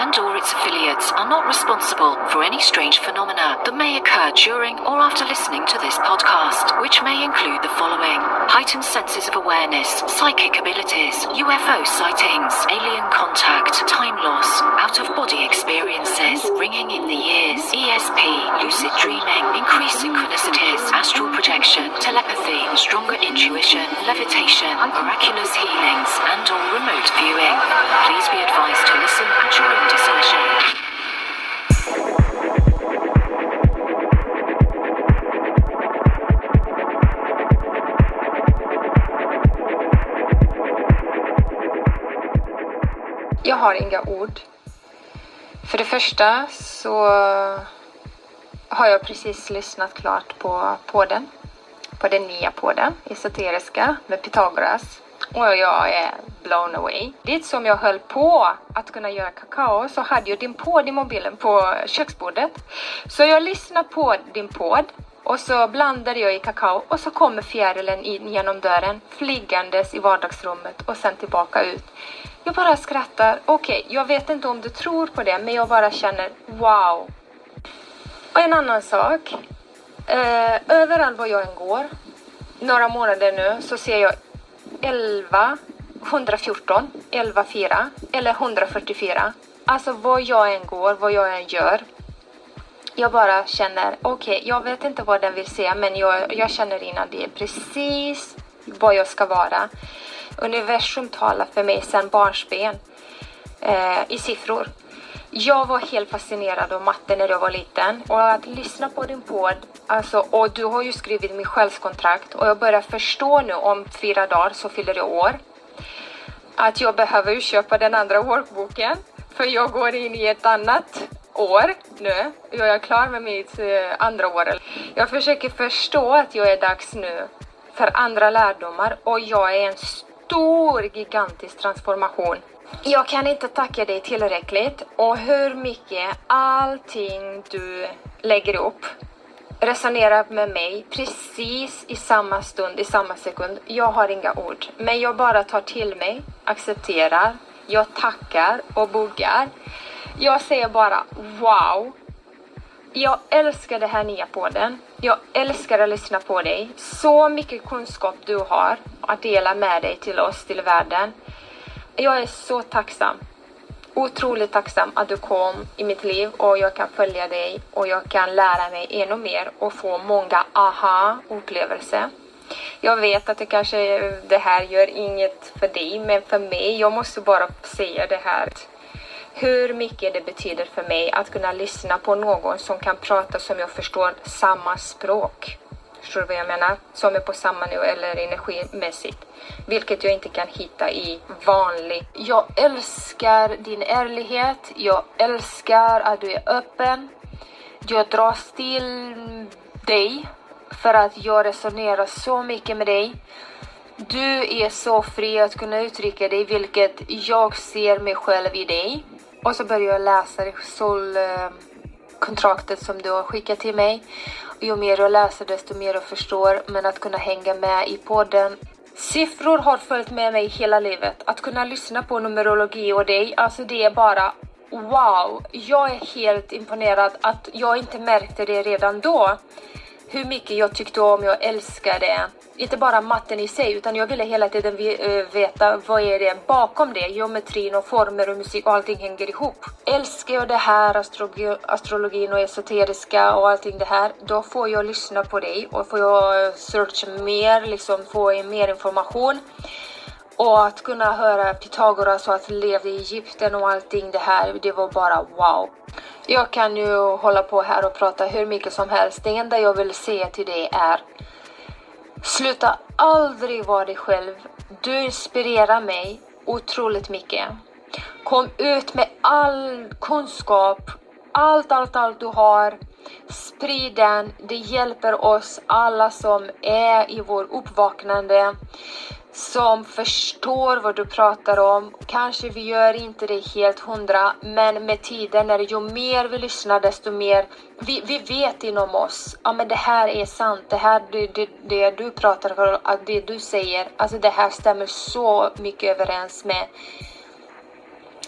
and or its affiliates are not responsible for any strange phenomena that may occur during or after listening to this podcast, which may include the following heightened senses of awareness, psychic abilities, UFO sightings, alien contact, time loss, out of body experiences, ringing in the ears, ESP, lucid dreaming, increased synchronicities, astral projection, telepathy, stronger intuition, levitation, miraculous healings, and or remote viewing. Please be advised to listen at your. Jag har inga ord. För det första så har jag precis lyssnat klart på podden. På den nya podden, Esoteriska, med Pythagoras. Och jag är blown away. Det som jag höll på att kunna göra kakao så hade jag din podd i mobilen på köksbordet. Så jag lyssnade på din podd och så blandade jag i kakao och så kommer fjärilen in genom dörren flygandes i vardagsrummet och sen tillbaka ut. Jag bara skrattar. Okej, okay, jag vet inte om du tror på det men jag bara känner wow. Och en annan sak. Eh, överallt var jag än går, några månader nu, så ser jag 11, 114, 11, 4 eller 144. Alltså var jag än går, vad jag än gör. Jag bara känner, okej, okay, jag vet inte vad den vill säga men jag, jag känner innan det är precis vad jag ska vara. Universum talar för mig sedan barnsben eh, i siffror. Jag var helt fascinerad av matte när jag var liten och att lyssna på din podd, alltså, och du har ju skrivit mitt själskontrakt och jag börjar förstå nu om fyra dagar så fyller jag år att jag behöver köpa den andra workboken för jag går in i ett annat år nu. Jag är klar med mitt eh, andra år. Jag försöker förstå att jag är dags nu för andra lärdomar och jag är en stor gigantisk transformation. Jag kan inte tacka dig tillräckligt och hur mycket allting du lägger upp resonerar med mig precis i samma stund, i samma sekund. Jag har inga ord, men jag bara tar till mig, accepterar, jag tackar och buggar. Jag säger bara wow. Jag älskar det här nya podden. Jag älskar att lyssna på dig. Så mycket kunskap du har att dela med dig till oss, till världen. Jag är så tacksam. Otroligt tacksam att du kom i mitt liv och jag kan följa dig och jag kan lära mig ännu mer och få många aha-upplevelser. Jag vet att det kanske det här gör inget för dig, men för mig, jag måste bara säga det här. Hur mycket det betyder för mig att kunna lyssna på någon som kan prata som jag förstår samma språk. Förstår du vad jag menar? Som är på samma nivå eller energimässigt. Vilket jag inte kan hitta i vanlig. Jag älskar din ärlighet. Jag älskar att du är öppen. Jag dras till dig för att jag resonerar så mycket med dig. Du är så fri att kunna uttrycka dig, vilket jag ser mig själv i dig. Och så börjar jag läsa solkontraktet eh, som du har skickat till mig ju mer jag läser desto mer jag förstår, men att kunna hänga med i podden. Siffror har följt med mig hela livet. Att kunna lyssna på numerologi och dig, alltså det är bara wow. Jag är helt imponerad att jag inte märkte det redan då hur mycket jag tyckte om, jag älskade inte bara matten i sig utan jag ville hela tiden eh, veta vad är det bakom det, geometrin och former och musik och allting hänger ihop. Älskar jag det här, astrologi, astrologin och esoteriska och allting det här, då får jag lyssna på dig och får jag searcha mer, liksom få mer information. Och att kunna höra Pythagoras och att leva i Egypten och allting det här, det var bara wow. Jag kan ju hålla på här och prata hur mycket som helst. Det enda jag vill säga till dig är Sluta aldrig vara dig själv. Du inspirerar mig otroligt mycket. Kom ut med all kunskap, allt, allt, allt du har. Sprid den. Det hjälper oss alla som är i vår uppvaknande som förstår vad du pratar om. Kanske vi gör inte det helt hundra, men med tiden, när ju mer vi lyssnar, desto mer vi, vi vet inom oss. Ja, men det här är sant. Det här, det, det, det du pratar om, det du säger, alltså det här stämmer så mycket överens med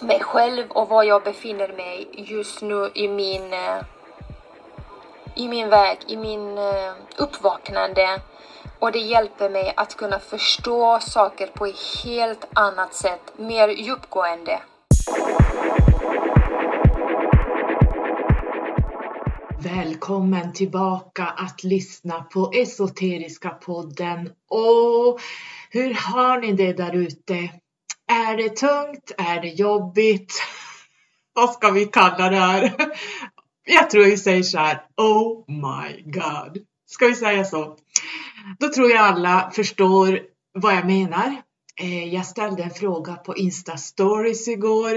mig själv och var jag befinner mig just nu i min eh, i min väg, i min eh, uppvaknande och det hjälper mig att kunna förstå saker på ett helt annat sätt, mer djupgående. Välkommen tillbaka att lyssna på Esoteriska podden. Och hur har ni det där ute? Är det tungt? Är det jobbigt? Vad ska vi kalla det här? Jag tror vi säger så här. Oh my god. Ska vi säga så? Då tror jag alla förstår vad jag menar. Eh, jag ställde en fråga på Insta stories igår.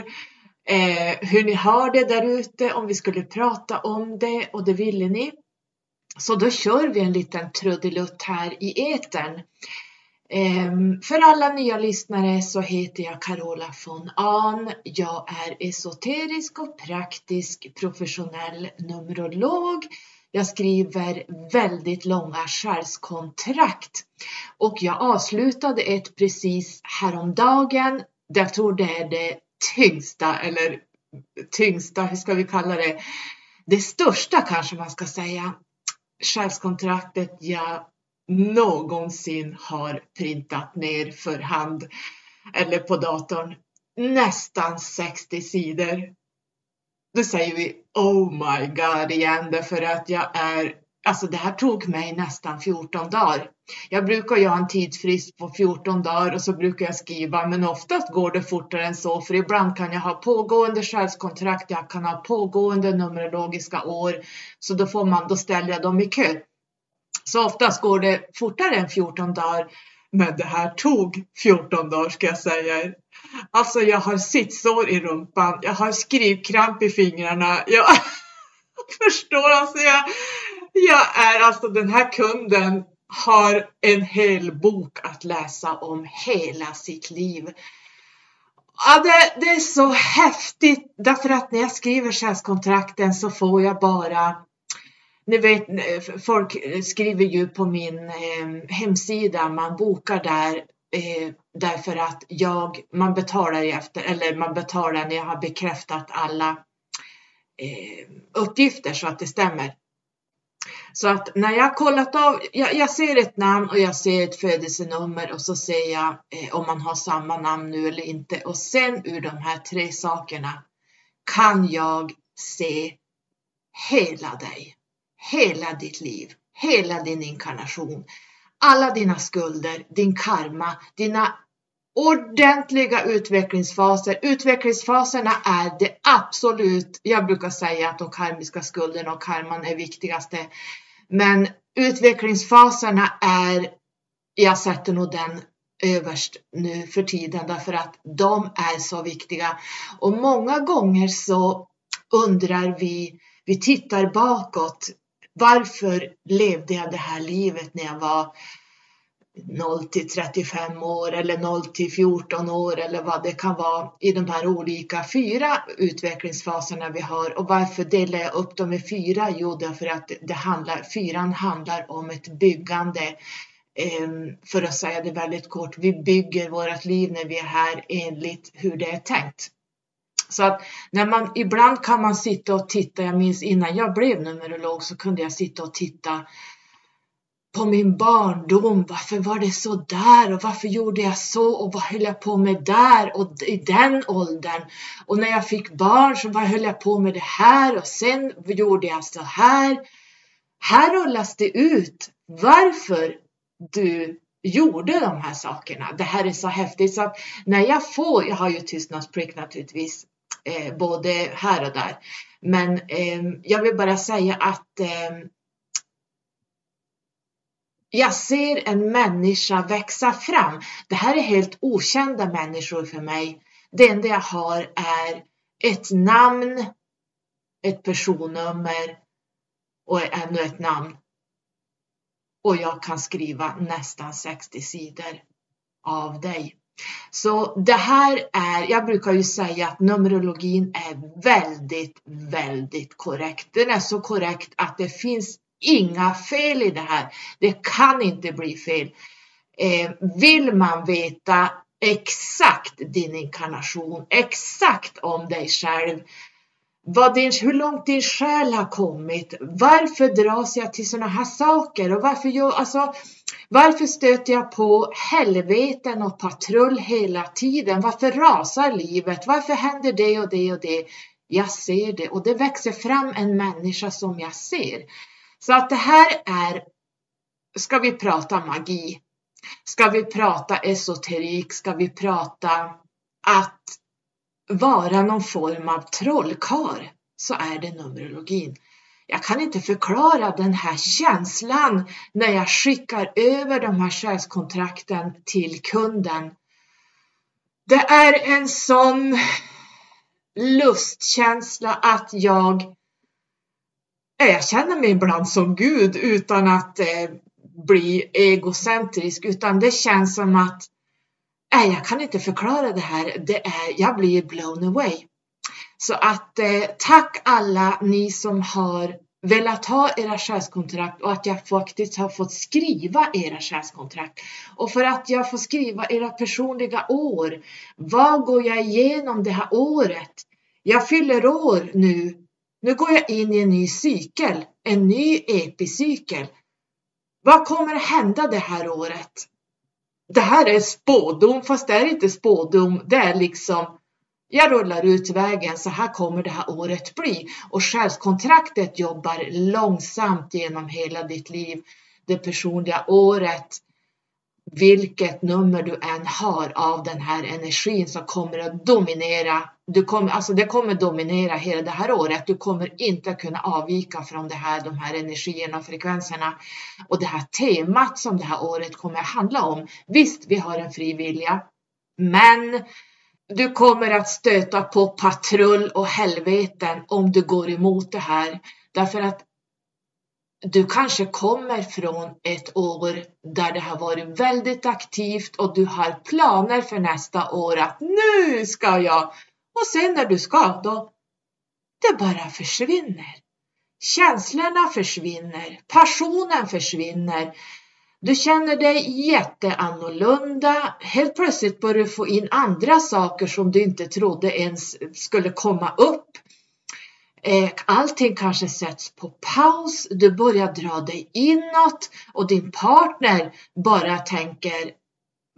Eh, hur ni har det där ute, om vi skulle prata om det och det ville ni. Så då kör vi en liten trudelutt här i etern. Ehm, för alla nya lyssnare så heter jag Carola von Ahn. Jag är esoterisk och praktisk professionell numerolog. Jag skriver väldigt långa själskontrakt och jag avslutade ett precis häromdagen. Jag tror det är det tyngsta eller tyngsta, hur ska vi kalla det? Det största kanske man ska säga. Själskontraktet jag någonsin har printat ner för hand eller på datorn. Nästan 60 sidor. Då säger vi Oh my God igen därför att jag är Alltså det här tog mig nästan 14 dagar. Jag brukar ju ha en tidsfrist på 14 dagar och så brukar jag skriva men oftast går det fortare än så för ibland kan jag ha pågående själskontrakt, jag kan ha pågående numerologiska år så då får man, då ställer jag dem i kö. Så oftast går det fortare än 14 dagar. Men det här tog 14 dagar ska jag säga er. Alltså jag har sittsår i rumpan, jag har skrivkramp i fingrarna. Jag förstår alltså, jag, jag är alltså den här kunden har en hel bok att läsa om hela sitt liv. Ja, det, det är så häftigt därför att när jag skriver tjänstkontrakten så får jag bara ni vet, eh, folk skriver ju på min eh, hemsida, man bokar där eh, därför att jag, man betalar efter, eller man betalar när jag har bekräftat alla eh, uppgifter så att det stämmer. Så att när jag kollat av, jag, jag, ser ett namn och jag ser ett födelsenummer och så ser jag eh, om man har samma namn nu eller inte och sen ur de här tre sakerna kan jag se hela dig hela ditt liv, hela din inkarnation, alla dina skulder, din karma, dina ordentliga utvecklingsfaser. Utvecklingsfaserna är det absolut, jag brukar säga att de karmiska skulderna och karman är viktigaste. Men utvecklingsfaserna är, jag sätter nog den överst nu för tiden därför att de är så viktiga. Och många gånger så undrar vi, vi tittar bakåt varför levde jag det här livet när jag var 0 till 35 år eller 0 till 14 år eller vad det kan vara i de här olika fyra utvecklingsfaserna vi har. Och varför delar jag upp dem i fyra? Jo, därför att det handlar, fyran handlar om ett byggande. Ehm, för att säga det väldigt kort, vi bygger vårt liv när vi är här enligt hur det är tänkt. Så att när man, ibland kan man sitta och titta, jag minns innan jag blev numerolog så kunde jag sitta och titta på min barndom. Varför var det så där och varför gjorde jag så och vad höll jag på med där och i den åldern? Och när jag fick barn så vad höll jag på med det här och sen gjorde jag så här. Här rullas det ut varför du gjorde de här sakerna. Det här är så häftigt så att när jag får, jag har ju tystnadsplikt naturligtvis, eh, både här och där. Men eh, jag vill bara säga att eh, jag ser en människa växa fram. Det här är helt okända människor för mig. Det enda jag har är ett namn, ett personnummer och ännu ett namn. Och jag kan skriva nästan 60 sidor av dig. Så det här är, jag brukar ju säga att numerologin är väldigt, väldigt korrekt. Den är så korrekt att det finns inga fel i det här. Det kan inte bli fel. Eh, vill man veta exakt din inkarnation, exakt om dig själv. Vad din, hur långt din själ har kommit. Varför dras jag till sådana här saker? Och varför, jag, alltså, varför stöter jag på helveten och patrull hela tiden? Varför rasar livet? Varför händer det och det och det? Jag ser det och det växer fram en människa som jag ser. Så att det här är, ska vi prata magi? Ska vi prata esoterik? Ska vi prata att vara någon form av trollkar så är det numerologin. Jag kan inte förklara den här känslan när jag skickar över de här själskontrakten till kunden. Det är en sån lustkänsla att jag jag känner mig ibland som Gud utan att eh, bli egocentrisk utan det känns som att nej, jag kan inte förklara det här. Det är, jag blir blown away. Så att eh, tack alla ni som har velat ha era själskontrakt och att jag faktiskt har fått skriva era själskontrakt. Och för att jag får skriva era personliga år. Vad går jag igenom det här året? Jag fyller år nu. Nu går jag in i en ny cykel, en ny epicykel. Vad kommer att hända det här året? Det här är spådom, fast det är inte spådom. Det är liksom jag rullar ut vägen, så här kommer det här året bli. Och själskontraktet jobbar långsamt genom hela ditt liv. Det personliga året vilket nummer du än har av den här energin som kommer att dominera. Du kommer, alltså det kommer dominera hela det här året. Du kommer inte kunna avvika från det här, de här energierna och frekvenserna. Och det här temat som det här året kommer att handla om. Visst, vi har en fri vilja, men du kommer att stöta på patrull och helveten om du går emot det här. Därför att du kanske kommer från ett år där det har varit väldigt aktivt och du har planer för nästa år att nu ska jag och sen när du ska då det bara försvinner. Känslorna försvinner, passionen försvinner. Du känner dig jätteannorlunda. Helt plötsligt börjar du få in andra saker som du inte trodde ens skulle komma upp. Eh, allting kanske sätts på paus, du börjar dra dig inåt och din partner bara tänker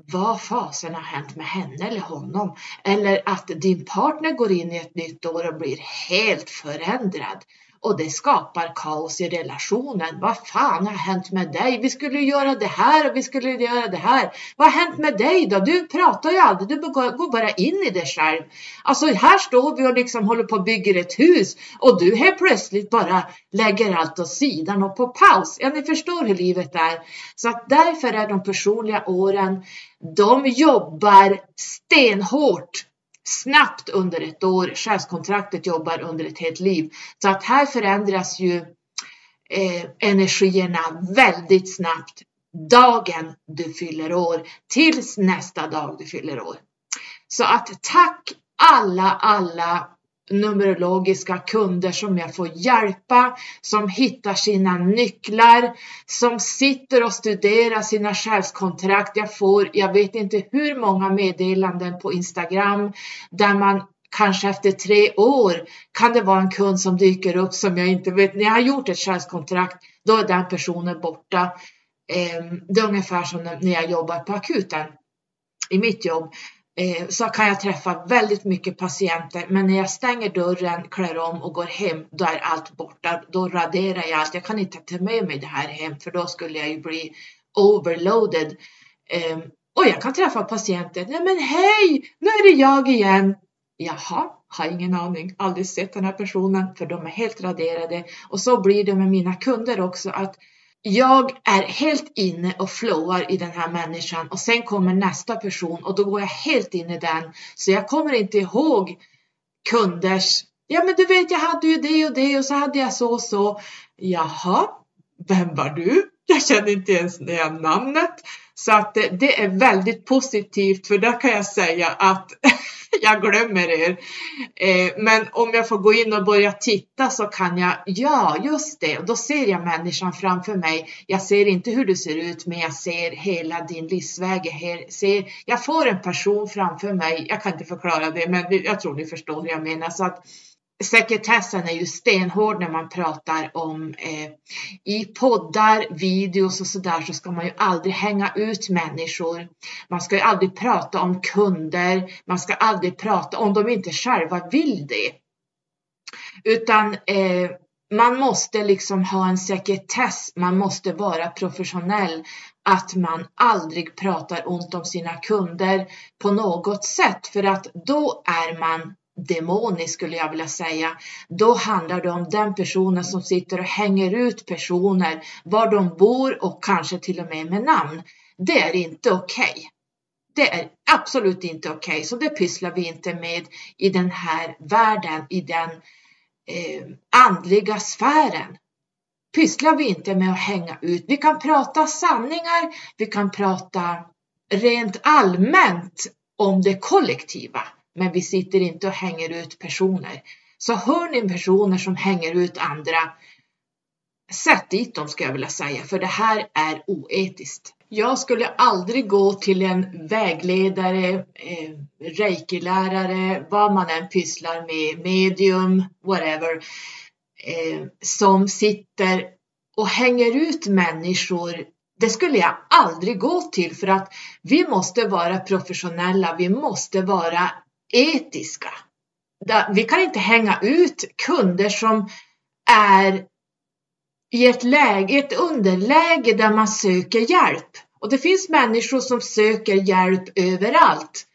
vad fasen har hänt med henne eller honom? Eller att din partner går in i ett nytt år och blir helt förändrad och det skapar kaos i relationen. Vad fan har hänt med dig? Vi skulle göra det här och vi skulle göra det här. Vad har hänt med dig då? Du pratar ju aldrig, du går bara in i dig själv. Alltså här står vi och liksom håller på och bygger ett hus och du helt plötsligt bara lägger allt åt sidan och på paus. Ja, ni förstår hur livet är. Så att därför är de personliga åren, de jobbar stenhårt snabbt under ett år. Chefskontraktet jobbar under ett helt liv. Så att här förändras ju eh, energierna väldigt snabbt dagen du fyller år tills nästa dag du fyller år. Så att tack alla, alla numerologiska kunder som jag får hjälpa, som hittar sina nycklar, som sitter och studerar sina själskontrakt. Jag får, jag vet inte hur många meddelanden på Instagram där man kanske efter tre år kan det vara en kund som dyker upp som jag inte vet. När jag har gjort ett själskontrakt, då är den personen borta. Ehm, det är ungefär som när jag jobbar på akuten i mitt jobb. Eh, så kan jag träffa väldigt mycket patienter. Men när jag stänger dörren, klär om och går hem, då är allt borta. Då raderar jag allt. Jag kan inte ta med mig det här hem för då skulle jag ju bli overloaded. Ehm, och jag kan träffa patienter. Nej men hej, nu är det jag igen. Jaha, har ingen aning, aldrig sett den här personen för de är helt raderade. Och så blir det med mina kunder också att jag är helt inne och flowar i den här människan och sen kommer nästa person och då går jag helt in i den. Så jag kommer inte ihåg kunders, ja men du vet jag hade ju det och det och så hade jag så och så. Jaha, vem var du? Jag känner inte ens igen namnet. Så att det, det är väldigt positivt för där kan jag säga att jag glömmer er. Eh, men om jag får gå in och börja titta så kan jag, ja just det, och då ser jag människan framför mig. Jag ser inte hur du ser ut men jag ser hela din livsväg. Jag, ser, jag får en person framför mig. Jag kan inte förklara det men jag tror ni förstår hur jag menar. Så att, sekretessen är ju stenhård när man pratar om eh, i poddar, videos och sådär så ska man ju aldrig hänga ut människor. Man ska ju aldrig prata om kunder. Man ska aldrig prata om de inte själva vill det. Utan eh, man måste liksom ha en sekretess. Man måste vara professionell. Att man aldrig pratar ont om sina kunder på något sätt för att då är man demonisk skulle jag vilja säga. Då handlar det om den personen som sitter och hänger ut personer, var de bor och kanske till och med med namn. Det är inte okej. Okay. Det är absolut inte okej, okay. så det pysslar vi inte med i den här världen, i den eh, andliga sfären. Pysslar vi inte med att hänga ut. Vi kan prata sanningar, vi kan prata rent allmänt om det kollektiva. Men vi sitter inte och hänger ut personer. Så hör ni personer som hänger ut andra, sätt dit dem ska jag vilja säga, för det här är oetiskt. Jag skulle aldrig gå till en vägledare, eh, reiki-lärare, vad man än pysslar med, medium, whatever, eh, som sitter och hänger ut människor det skulle jag aldrig gå till för att vi måste vara professionella. Vi måste vara etiska. Vi kan inte hänga ut kunder som är i ett läge, ett underläge där man söker hjälp. Och det finns människor som söker hjälp överallt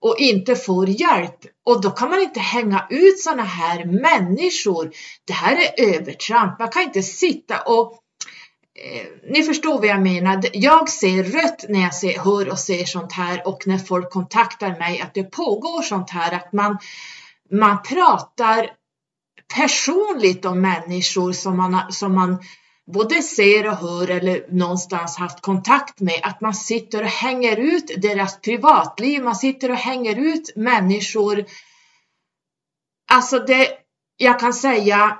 och inte får hjälp. Och då kan man inte hänga ut sådana här människor. Det här är övertramp. Man kan inte sitta och Eh, ni förstår vad jag menar. Jag ser rött när jag ser, hör och ser sånt här och när folk kontaktar mig att det pågår sånt här att man, man pratar personligt om människor som man, som man både ser och hör eller någonstans haft kontakt med. Att man sitter och hänger ut deras privatliv. Man sitter och hänger ut människor. Alltså det, jag kan säga,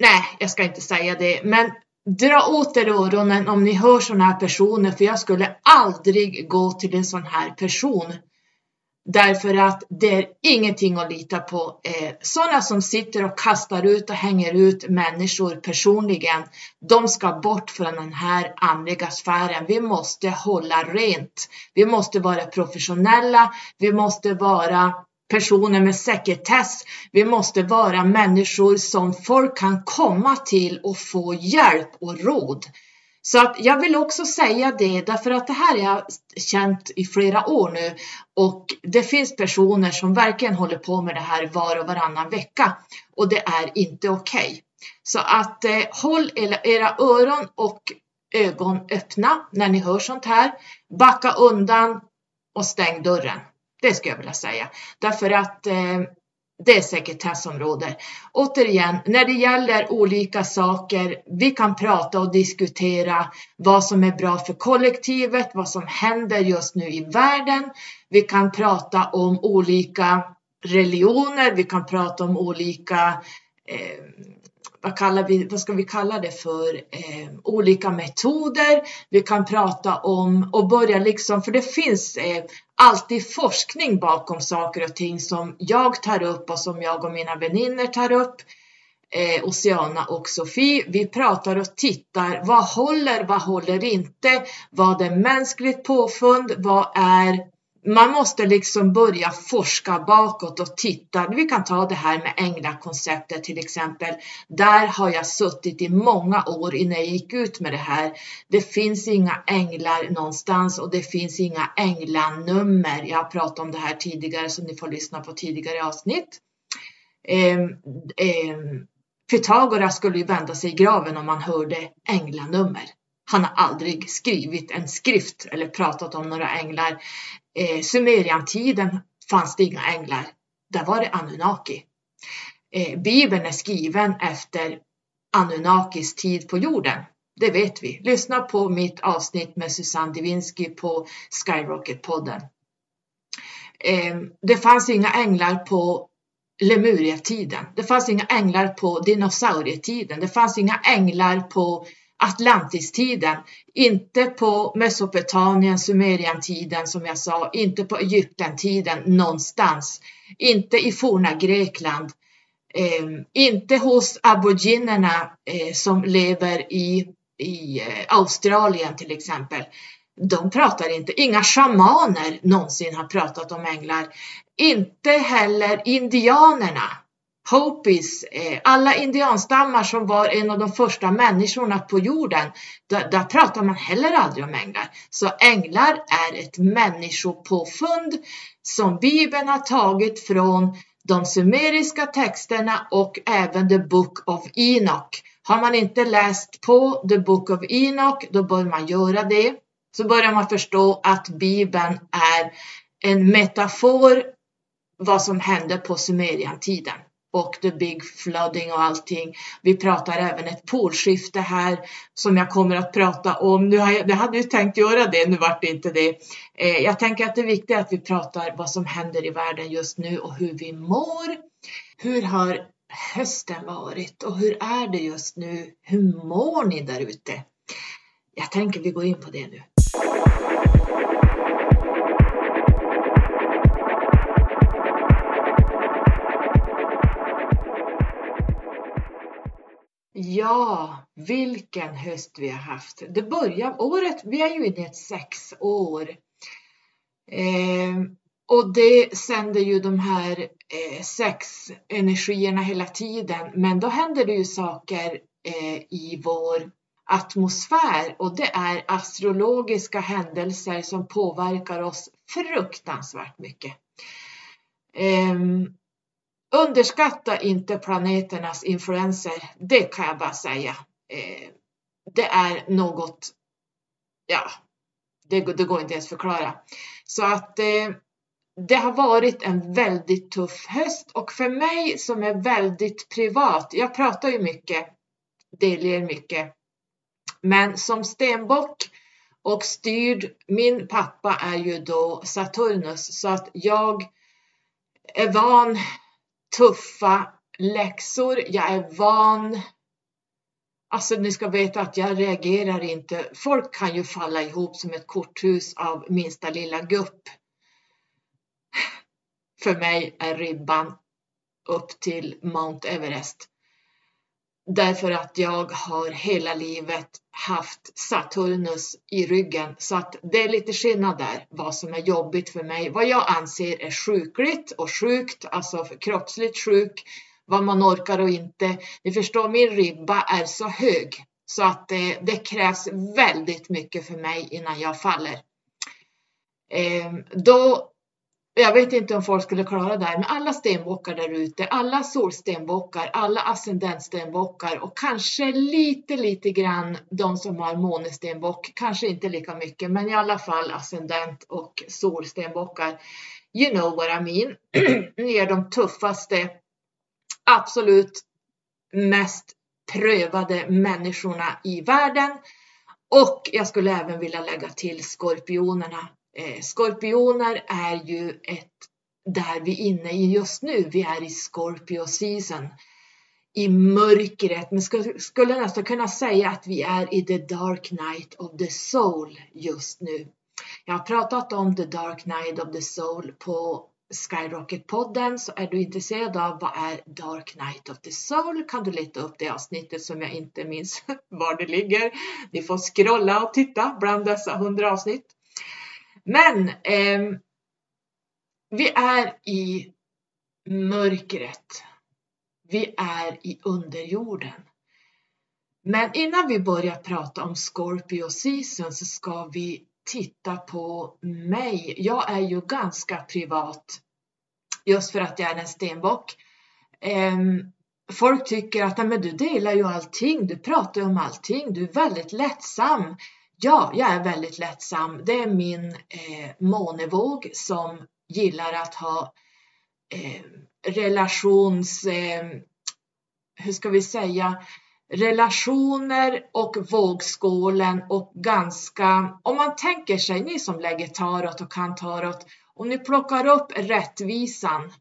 nej, jag ska inte säga det, men dra åt er öronen om ni hör sådana här personer för jag skulle aldrig gå till en sån här person. Därför att det är ingenting att lita på. Eh, sådana som sitter och kastar ut och hänger ut människor personligen, de ska bort från den här andliga sfären. Vi måste hålla rent. Vi måste vara professionella. Vi måste vara personer med sekretess. Vi måste vara människor som folk kan komma till och få hjälp och råd. Så att jag vill också säga det därför att det här har jag känt i flera år nu och det finns personer som verkligen håller på med det här var och varannan vecka och det är inte okej. Okay. Så att eh, håll era öron och ögon öppna när ni hör sånt här. Backa undan och stäng dörren. Det skulle jag vilja säga. Därför att eh, det är sekretessområde. Återigen, när det gäller olika saker, vi kan prata och diskutera vad som är bra för kollektivet, vad som händer just nu i världen. Vi kan prata om olika religioner, vi kan prata om olika eh, vad, kallar vi, vad ska vi kalla det för, eh, olika metoder. Vi kan prata om och börja liksom, för det finns eh, alltid forskning bakom saker och ting som jag tar upp och som jag och mina vänner tar upp. Eh, Oceana och Sofie. Vi pratar och tittar. Vad håller? Vad håller inte? Vad är mänskligt påfund? Vad är man måste liksom börja forska bakåt och titta. Vi kan ta det här med änglakonceptet till exempel. Där har jag suttit i många år innan jag gick ut med det här. Det finns inga änglar någonstans och det finns inga änglanummer. Jag har pratat om det här tidigare så ni får lyssna på tidigare avsnitt. Ehm, ehm, Pythagoras skulle ju vända sig i graven om man hörde änglanummer. Han har aldrig skrivit en skrift eller pratat om några änglar eh, Sumeriantiden fanns det inga änglar. Där var det Anunnaki. Eh, Bibeln är skriven efter Anunnakis tid på jorden. Det vet vi. Lyssna på mitt avsnitt med Susanne Divinsky på Skyrocket-podden. Eh, det fanns inga änglar på Lemuriatiden. Det fanns inga änglar på dinosaurietiden. Det fanns inga änglar på Atlantistiden. Inte på Mesopotamien, Sumeriantiden som jag sa. Inte på Egyptentiden någonstans. Inte i forna Grekland. Eh, inte hos aboriginerna eh, som lever i, i eh, Australien till exempel. De pratar inte, inga shamaner någonsin har pratat om änglar. Inte heller indianerna, Hopis, eh, alla indianstammar som var en av de första människorna på jorden. Där, där pratar man heller aldrig om änglar. Så änglar är ett människopåfund som Bibeln har tagit från de sumeriska texterna och även The Book of Enoch. Har man inte läst på The Book of Enoch, då bör man göra det. Så börjar man förstå att Bibeln är en metafor vad som hände på Sumeriantiden och the big flooding och allting. Vi pratar även ett polskifte här som jag kommer att prata om. Nu har jag, jag hade ju tänkt göra det, nu vart det inte det. Eh, jag tänker att det är viktigt att vi pratar vad som händer i världen just nu och hur vi mår. Hur har hösten varit och hur är det just nu? Hur mår ni där ute? Jag tänker vi går in på det nu. Ja, vilken höst vi har haft. Det börjar året, vi är ju inne i ett sexår. Eh, och det sänder ju de här eh, sex energierna hela tiden. Men då händer det ju saker eh, i vår atmosfär och det är astrologiska händelser som påverkar oss fruktansvärt mycket. Um, Underskatta inte planeternas influenser, det kan jag bara säga. Eh, det är något, ja, det, det går inte ens förklara. Så att eh, det har varit en väldigt tuff höst och för mig som är väldigt privat, jag pratar ju mycket, delger mycket, men som stenbock och styrd, min pappa är ju då Saturnus så att jag är van tuffa läxor. Jag är van. Alltså ni ska veta att jag reagerar inte. Folk kan ju falla ihop som ett korthus av minsta lilla gupp. För mig är ribban upp till Mount Everest. Därför att jag har hela livet haft Saturnus i ryggen så att det är lite skillnad där vad som är jobbigt för mig. Vad jag anser är sjukligt och sjukt, alltså kroppsligt sjuk, vad man orkar och inte. Ni förstår, min ribba är så hög så att det, det krävs väldigt mycket för mig innan jag faller. Ehm, då jag vet inte om folk skulle klara det här, men alla stenbockar där ute, alla solstenbockar, alla ascendentstenbockar och kanske lite, lite grann de som har månestenbock, kanske inte lika mycket, men i alla fall ascendent och solstenbockar. You know what I mean. Ni är de tuffaste, absolut mest prövade människorna i världen. Och jag skulle även vilja lägga till skorpionerna Eh, skorpioner är ju ett där vi är inne i just nu. Vi är i Scorpio season. I mörkret. Men skulle, skulle nästan kunna säga att vi är i the dark night of the soul just nu. Jag har pratat om the dark night of the soul på Skyrocket-podden så är du intresserad av vad är Dark Night of the Soul kan du leta upp det avsnittet som jag inte minns var det ligger. Ni får scrolla och titta bland dessa hundra avsnitt. Men eh, vi är i mörkret. Vi är i underjorden. Men innan vi börjar prata om Scorpio season så ska vi titta på mig. Jag är ju ganska privat just för att jag är en stenbock. Ehm, folk tycker att men du delar ju allting, du pratar om allting, du är väldigt lättsam. Ja, jag är väldigt lättsam. Det är min eh, månevåg som gillar att ha eh, relations... Eh, hur ska vi säga? relationer och vågskålen och ganska, om man tänker sig, ni som lägger tarot och kan tarot, om ni plockar upp rättvisan,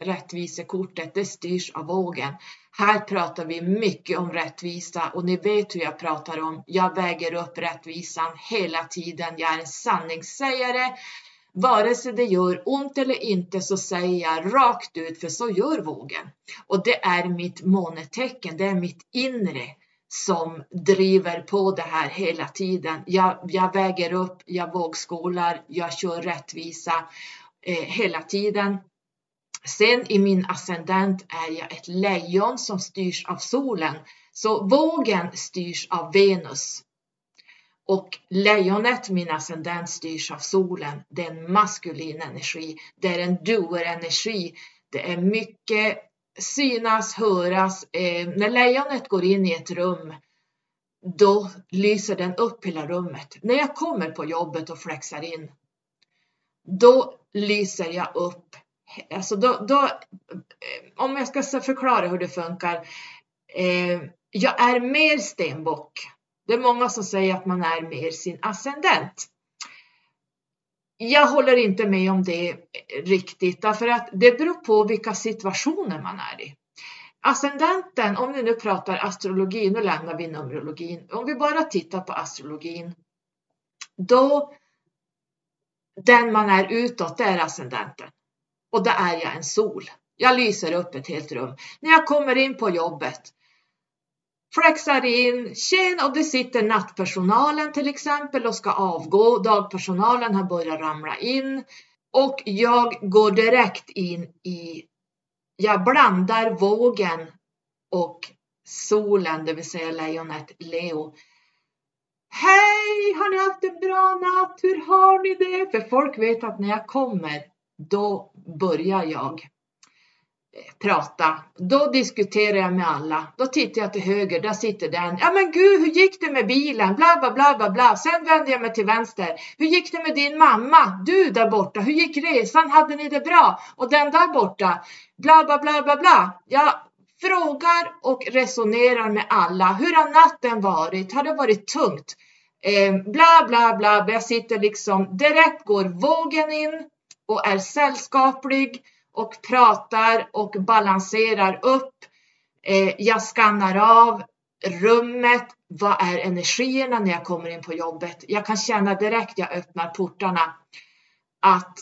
rättvisekortet, det styrs av vågen. Här pratar vi mycket om rättvisa och ni vet hur jag pratar om. Jag väger upp rättvisan hela tiden. Jag är en sanningssägare. Vare sig det gör ont eller inte så säger jag rakt ut, för så gör vågen. Och det är mitt månetecken, det är mitt inre som driver på det här hela tiden. Jag, jag väger upp, jag vågskålar, jag kör rättvisa eh, hela tiden. Sen i min ascendent är jag ett lejon som styrs av solen. Så vågen styrs av Venus. Och lejonet, min ascendent, styrs av solen. Det är en maskulin energi. Det är en doer-energi. Det är mycket synas, höras. Eh, när lejonet går in i ett rum, då lyser den upp hela rummet. När jag kommer på jobbet och flexar in, då lyser jag upp. Alltså då, då, eh, om jag ska förklara hur det funkar. Eh, jag är mer stenbock det är många som säger att man är mer sin ascendent. Jag håller inte med om det riktigt, därför att det beror på vilka situationer man är i. Ascendenten, om vi nu pratar astrologi, nu lämnar vi numerologin. Om vi bara tittar på astrologin, då den man är utåt, det är ascendenten. Och där är jag en sol. Jag lyser upp ett helt rum. När jag kommer in på jobbet, flexar in, tjena och det sitter nattpersonalen till exempel och ska avgå. Dagpersonalen har börjat ramla in och jag går direkt in i, jag blandar vågen och solen, det vill säga lejonet Leo. Hej, har ni haft en bra natt? Hur har ni det? För folk vet att när jag kommer, då börjar jag eh, prata. Då diskuterar jag med alla. Då tittar jag till höger, där sitter den. Ja men gud, hur gick det med bilen? Bla bla bla bla bla. Sen vänder jag mig till vänster. Hur gick det med din mamma? Du där borta, hur gick resan? Hade ni det bra? Och den där borta. Bla bla bla bla bla. Jag frågar och resonerar med alla. Hur har natten varit? Har det varit tungt? Eh, bla bla bla. Jag sitter liksom, direkt går vågen in och är sällskaplig och pratar och balanserar upp. Eh, jag skannar av rummet. Vad är energierna när jag kommer in på jobbet? Jag kan känna direkt jag öppnar portarna att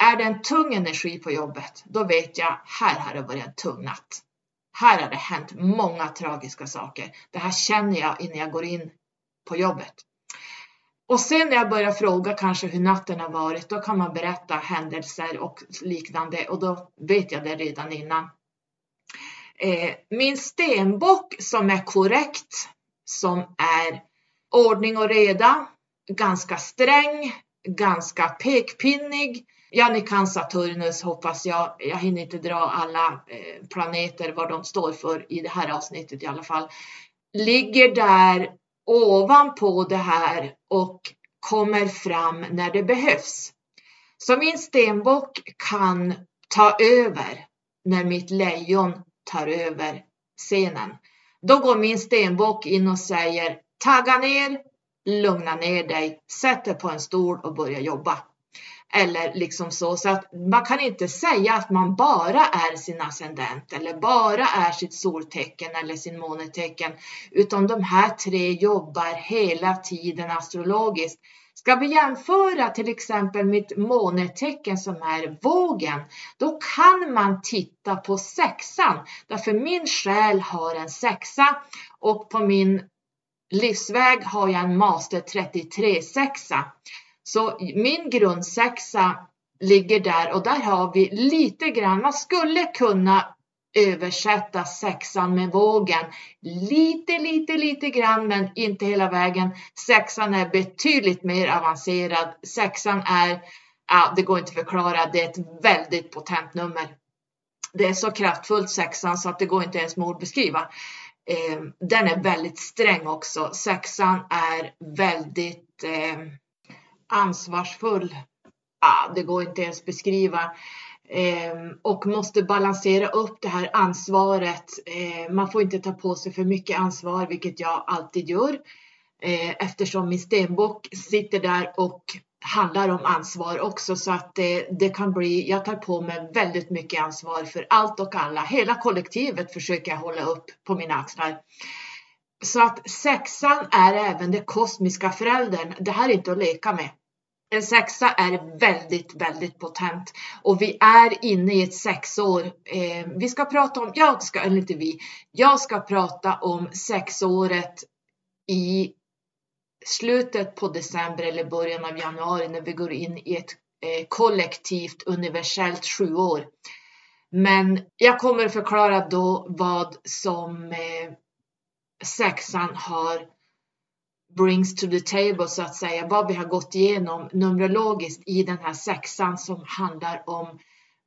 är det en tung energi på jobbet, då vet jag här har det varit en tung natt. Här har det hänt många tragiska saker. Det här känner jag innan jag går in på jobbet. Och sen när jag börjar fråga kanske hur natten har varit, då kan man berätta händelser och liknande och då vet jag det redan innan. Eh, min stenbock som är korrekt, som är ordning och reda, ganska sträng, ganska pekpinnig. Ja, ni kan Saturnus hoppas jag. Jag hinner inte dra alla eh, planeter, vad de står för i det här avsnittet i alla fall. Ligger där ovanpå det här och kommer fram när det behövs. Så min stenbock kan ta över när mitt lejon tar över scenen. Då går min stenbock in och säger tagga ner, lugna ner dig, sätt dig på en stol och börja jobba. Eller liksom så, så att man kan inte säga att man bara är sin ascendent eller bara är sitt soltecken eller sin månetecken, utan de här tre jobbar hela tiden astrologiskt. Ska vi jämföra till exempel mitt månetecken som är vågen, då kan man titta på sexan, därför min själ har en sexa och på min livsväg har jag en master 33 sexa. Så min grundsexa ligger där och där har vi lite grann, man skulle kunna översätta sexan med vågen. Lite, lite, lite grann, men inte hela vägen. Sexan är betydligt mer avancerad. Sexan är, ja, det går inte att förklara, det är ett väldigt potent nummer. Det är så kraftfullt sexan så att det går inte ens med ord beskriva. Eh, den är väldigt sträng också. Sexan är väldigt eh, ansvarsfull. Ah, det går inte ens beskriva. Eh, och måste balansera upp det här ansvaret. Eh, man får inte ta på sig för mycket ansvar, vilket jag alltid gör eh, eftersom min stenbock sitter där och handlar om ansvar också så att det, det, kan bli, jag tar på mig väldigt mycket ansvar för allt och alla. Hela kollektivet försöker jag hålla upp på mina axlar. Så att sexan är även den kosmiska föräldern. Det här är inte att leka med. En sexa är väldigt, väldigt potent och vi är inne i ett sexår. Eh, vi ska prata om, jag ska, eller inte vi, jag ska prata om sexåret i slutet på december eller början av januari när vi går in i ett eh, kollektivt universellt sjuår. Men jag kommer förklara då vad som eh, sexan har brings to the table så att säga, vad vi har gått igenom numerologiskt i den här sexan som handlar om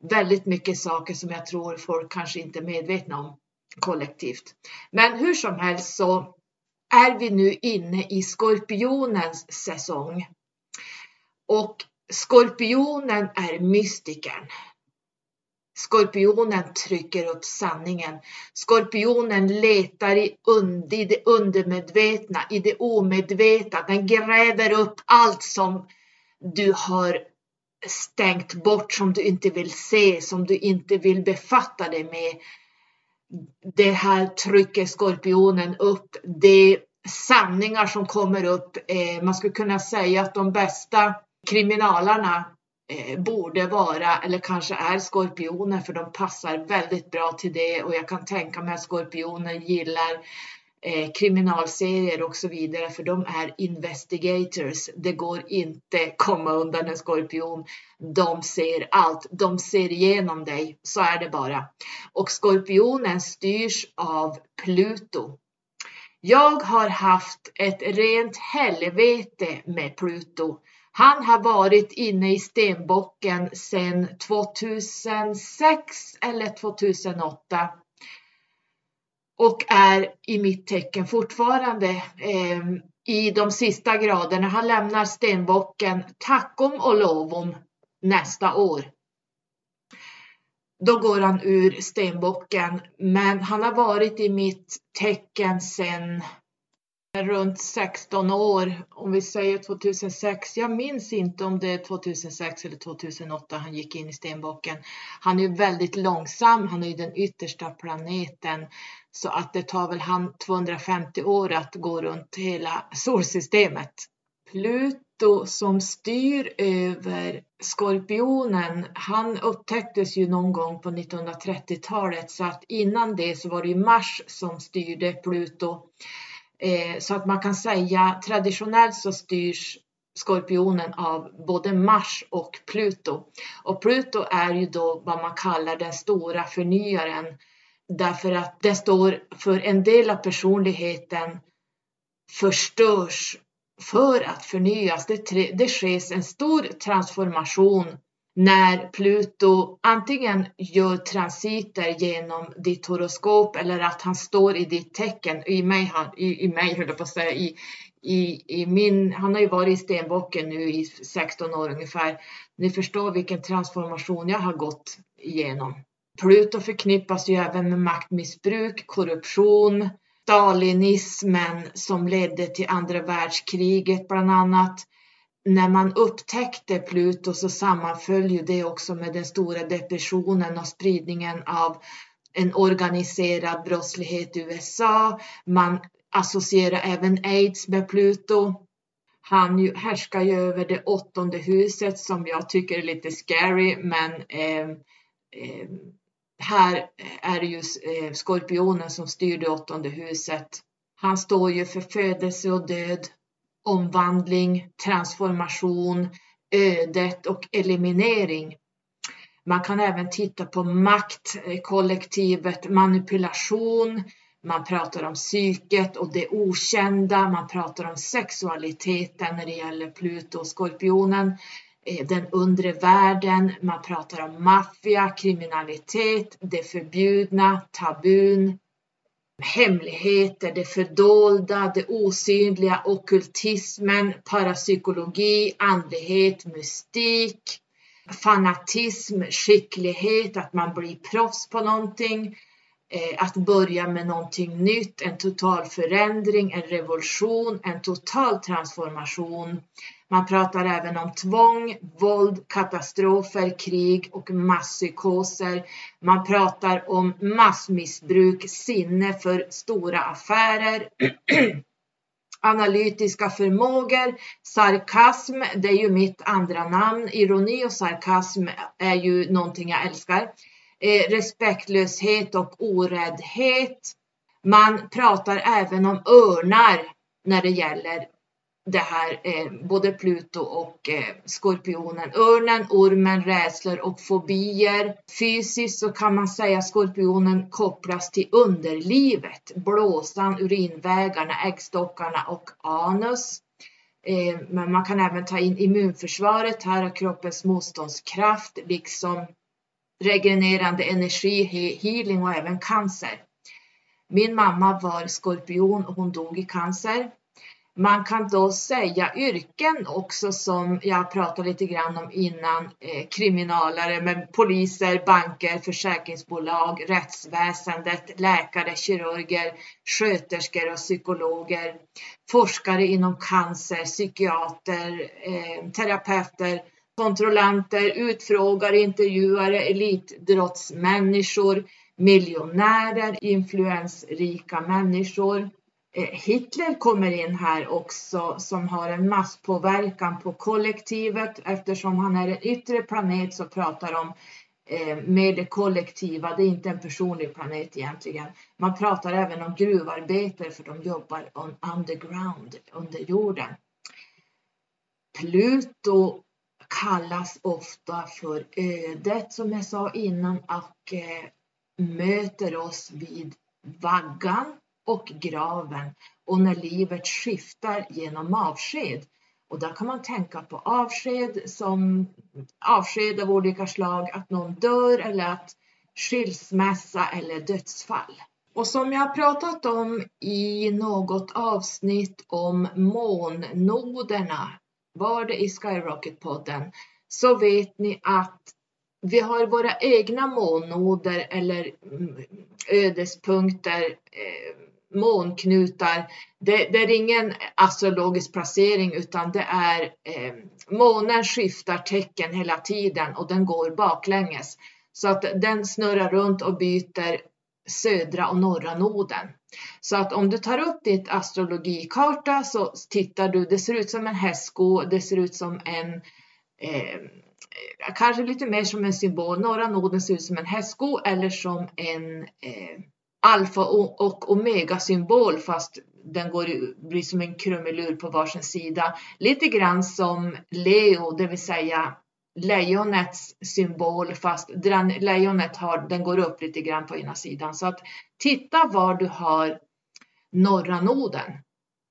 väldigt mycket saker som jag tror folk kanske inte är medvetna om kollektivt. Men hur som helst så är vi nu inne i skorpionens säsong. Och skorpionen är mystikern. Skorpionen trycker upp sanningen. Skorpionen letar i, und, i det undermedvetna, i det omedvetna. Den gräver upp allt som du har stängt bort, som du inte vill se, som du inte vill befatta dig med. Det här trycker skorpionen upp. Det är sanningar som kommer upp. Eh, man skulle kunna säga att de bästa kriminalarna Eh, borde vara eller kanske är skorpioner för de passar väldigt bra till det och jag kan tänka mig att skorpioner gillar eh, kriminalserier och så vidare för de är investigators. Det går inte komma undan en skorpion. De ser allt. De ser igenom dig. Så är det bara. Och skorpionen styrs av Pluto. Jag har haft ett rent helvete med Pluto. Han har varit inne i stenbocken sedan 2006 eller 2008 och är i mitt tecken fortfarande eh, i de sista graderna. Han lämnar stenbocken tackom och lovom nästa år. Då går han ur stenbocken, men han har varit i mitt tecken sedan runt 16 år, om vi säger 2006. Jag minns inte om det är 2006 eller 2008 han gick in i stenbocken. Han är ju väldigt långsam, han är ju den yttersta planeten så att det tar väl han 250 år att gå runt hela solsystemet. Pluto som styr över Skorpionen, han upptäcktes ju någon gång på 1930-talet så att innan det så var det ju Mars som styrde Pluto. Eh, så att man kan säga traditionellt så styrs Skorpionen av både Mars och Pluto. Och Pluto är ju då vad man kallar den stora förnyaren därför att det står för en del av personligheten förstörs för att förnyas. Det, det sker en stor transformation när Pluto antingen gör transiter genom ditt horoskop eller att han står i ditt tecken. I mig, i, i mig höll jag på att säga, i, i, i min, han har ju varit i stenbocken nu i 16 år ungefär. Ni förstår vilken transformation jag har gått igenom. Pluto förknippas ju även med maktmissbruk, korruption, stalinismen som ledde till andra världskriget bland annat när man upptäckte Pluto så sammanföll ju det också med den stora depressionen och spridningen av en organiserad brottslighet i USA. Man associerar även aids med Pluto. Han ju, härskar ju över det åttonde huset som jag tycker är lite scary men eh, eh, här är det ju eh, skorpionen som styr det åttonde huset. Han står ju för födelse och död, omvandling, transformation, ödet och eliminering. Man kan även titta på makt, eh, kollektivet, manipulation, man pratar om psyket och det okända, man pratar om sexualiteten när det gäller Pluto och skorpionen, eh, den undre världen, man pratar om maffia, kriminalitet, det förbjudna, tabun, hemligheter, det fördolda, det osynliga, okultismen, parapsykologi, andlighet, mystik, fanatism, skicklighet, att man blir proffs på någonting, eh, att börja med någonting nytt, en total förändring, en revolution, en total transformation. Man pratar även om tvång, våld, katastrofer, krig och masspsykoser. Man pratar om massmissbruk, sinne för stora affärer, analytiska förmågor, sarkasm, det är ju mitt andra namn. Ironi och sarkasm är ju någonting jag älskar. Eh, respektlöshet och oräddhet. Man pratar även om örnar när det gäller det här, eh, både Pluto och eh, Skorpionen. Örnen, ormen, rädslor och fobier. Fysiskt så kan man säga att Skorpionen kopplas till underlivet, blåsan, urinvägarna, äggstockarna och anus. Eh, men man kan även ta in immunförsvaret här och kroppens motståndskraft liksom regenererande energi, healing och även cancer. Min mamma var skorpion och hon dog i cancer. Man kan då säga yrken också som jag pratade lite grann om innan, eh, kriminalare, men poliser, banker, försäkringsbolag, rättsväsendet, läkare, kirurger, sköterskor och psykologer, forskare inom cancer, psykiater, eh, terapeuter, kontrollanter, utfrågare, intervjuare, elitidrottsmänniskor, miljonärer, influensrika människor, Eh, Hitler kommer in här också som har en masspåverkan på kollektivet eftersom han är en yttre planet så pratar de eh, med det kollektiva, det är inte en personlig planet egentligen. Man pratar även om gruvarbetare för de jobbar on underground, under jorden. Pluto kallas ofta för ödet som jag sa innan och eh, möter oss vid vaggan och graven och när livet skiftar genom avsked. Och där kan man tänka på avsked som avsked av olika slag, att någon dör eller att skilsmässa eller dödsfall. Och som jag har pratat om i något avsnitt om månnoderna, var det i Skyrocket-podden, så vet ni att vi har våra egna månnoder eller mm, ödespunkter eh, månknutar. Det, det, är ingen astrologisk placering utan det är eh, månen skiftar tecken hela tiden och den går baklänges. Så att den snurrar runt och byter södra och norra noden. Så att om du tar upp ditt astrologikarta så tittar du, det ser ut som en hästsko, det ser ut som en eh, kanske lite mer som en symbol. Norra noden ser ut som en hästsko eller som en eh, alfa och omega symbol fast den går, blir som en krumelur på varsin sida. Lite grann som Leo, det vill säga lejonets symbol fast lejonet har, den går upp lite grann på ena sidan. Så att titta var du har norra noden.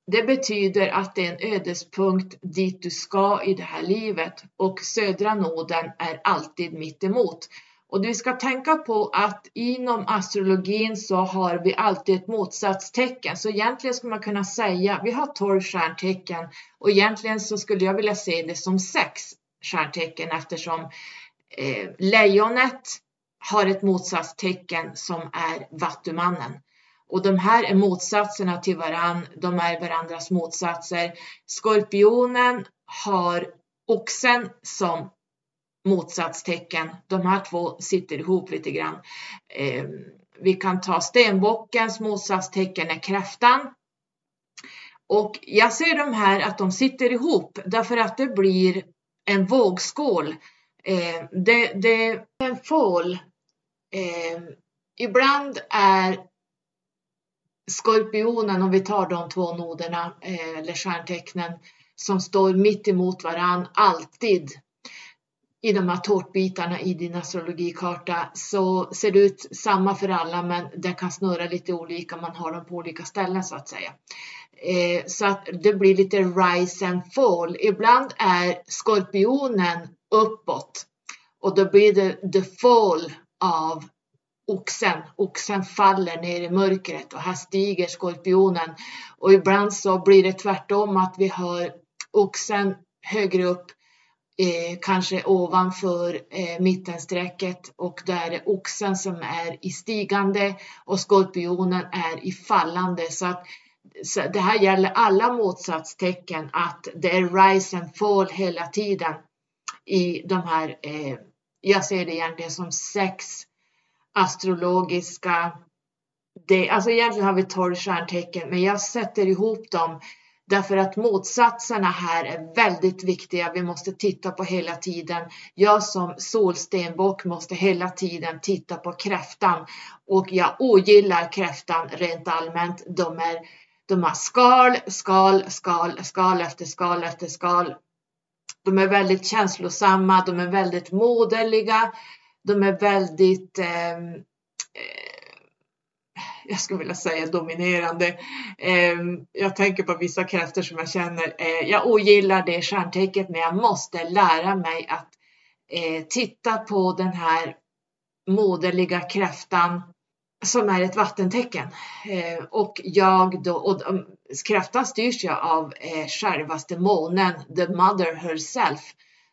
Det betyder att det är en ödespunkt dit du ska i det här livet och södra noden är alltid mitt emot. Och vi ska tänka på att inom astrologin så har vi alltid ett motsatstecken. Så egentligen skulle man kunna säga, vi har 12 stjärntecken och egentligen så skulle jag vilja se det som sex stjärntecken eftersom eh, lejonet har ett motsatstecken som är vattumannen. Och de här är motsatserna till varann, de är varandras motsatser. Skorpionen har oxen som motsatstecken. De här två sitter ihop lite grann. Eh, vi kan ta stenbockens motsatstecken är kräftan. Och jag ser de här att de sitter ihop därför att det blir en vågskål. Eh, det, det är en fål. Eh, ibland är skorpionen, om vi tar de två noderna eh, eller stjärntecknen som står mitt emot varann, alltid i de här tårtbitarna i din astrologikarta så ser det ut samma för alla men det kan snurra lite olika, man har dem på olika ställen så att säga. Eh, så att det blir lite rise and fall. Ibland är skorpionen uppåt och då blir det the fall av oxen. Oxen faller ner i mörkret och här stiger skorpionen. Och ibland så blir det tvärtom att vi har oxen högre upp eh, kanske ovanför eh, mittenstrecket och där är oxen som är i stigande och skorpionen är i fallande. Så att så det här gäller alla motsatstecken att det är rise and fall hela tiden i de här, eh, jag ser det egentligen som sex astrologiska, det, alltså egentligen har vi tolv stjärntecken men jag sätter ihop dem Därför att motsatserna här är väldigt viktiga. Vi måste titta på hela tiden. Jag som solstenbock måste hela tiden titta på kräftan och jag ogillar kräftan rent allmänt. De, är, de har skal, skal, skal, skal efter skal efter skal. De är väldigt känslosamma, de är väldigt moderliga, de är väldigt eh, jag skulle vilja säga dominerande. Eh, jag tänker på vissa krafter som jag känner. Eh, jag ogillar det stjärntecknet men jag måste lära mig att eh, titta på den här moderliga kräftan som är ett vattentecken. Eh, och jag då, och kräftan styrs jag av eh, självaste månen, the mother herself.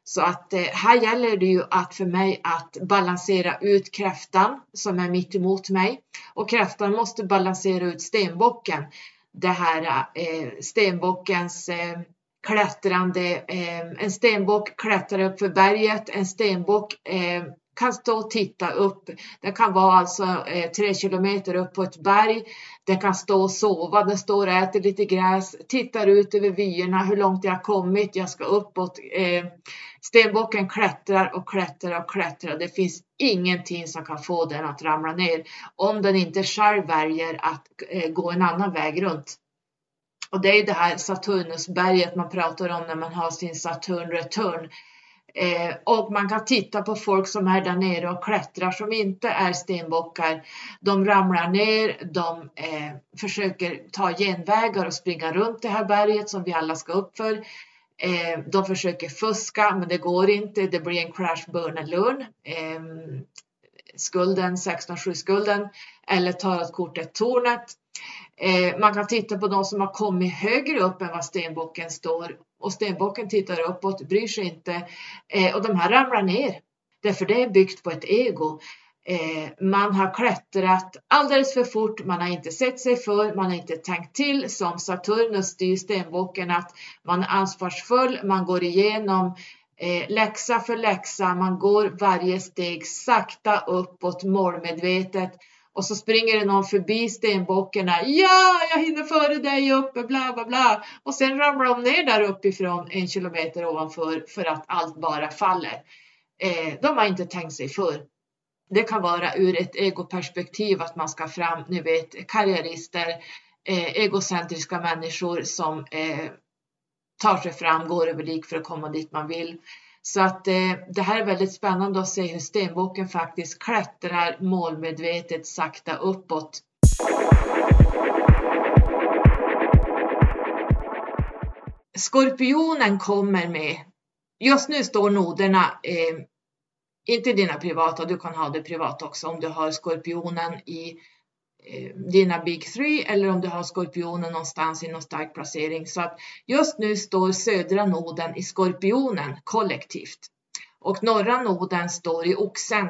Så att eh, här gäller det ju att för mig att balansera ut kräftan som är mitt emot mig och kräftan måste balansera ut stenbocken. Det här eh, stenbockens eh, klättrande, eh, en stenbock klättrar upp för berget, en stenbock eh, kan stå och titta upp. Den kan vara alltså eh, tre kilometer upp på ett berg. Den kan stå och sova, den står och äter lite gräs, tittar ut över vyerna, hur långt jag har kommit, jag ska uppåt. Eh, stenbocken klättrar och klättrar och klättrar. Det finns ingenting som kan få den att ramla ner om den inte själv väljer att eh, gå en annan väg runt. Och det är det här Saturnusberget man pratar om när man har sin Saturn return. Eh, och man kan titta på folk som är där nere och klättrar som inte är stenbockar. De ramlar ner, de eh, försöker ta genvägar och springa runt det här berget som vi alla ska upp för. Eh, de försöker fuska men det går inte, det blir en crash burn and learn. Eh, skulden, 16-7 skulden eller tarotkortet tornet. Eh, man kan titta på de som har kommit högre upp än vad stenbocken står och stenbocken tittar uppåt, bryr sig inte. Eh, och de här ramlar ner. Därför det är byggt på ett ego. Eh, man har klättrat alldeles för fort, man har inte sett sig för, man har inte tänkt till. Som Saturnus styr stenbocken att man är ansvarsfull, man går igenom eh, läxa för läxa, man går varje steg sakta uppåt målmedvetet och så springer det någon förbi stenbockarna. Ja, jag hinner före dig uppe, bla bla bla. Och sen ramlar de ner där uppifrån en kilometer ovanför för att allt bara faller. Eh, de har inte tänkt sig för. Det kan vara ur ett egoperspektiv att man ska fram, ni vet, karriärister, eh, egocentriska människor som eh, tar sig fram, går över lik för att komma dit man vill. Så att eh, det här är väldigt spännande att se hur stenboken faktiskt klättrar målmedvetet sakta uppåt. Skorpionen kommer med, just nu står noderna, eh, inte dina privata, du kan ha det privat också om du har skorpionen i Eh, dina Big Three eller om du har skorpionen någonstans i någon stark placering. Så att just nu står södra noden i skorpionen kollektivt och norra noden står i oxen.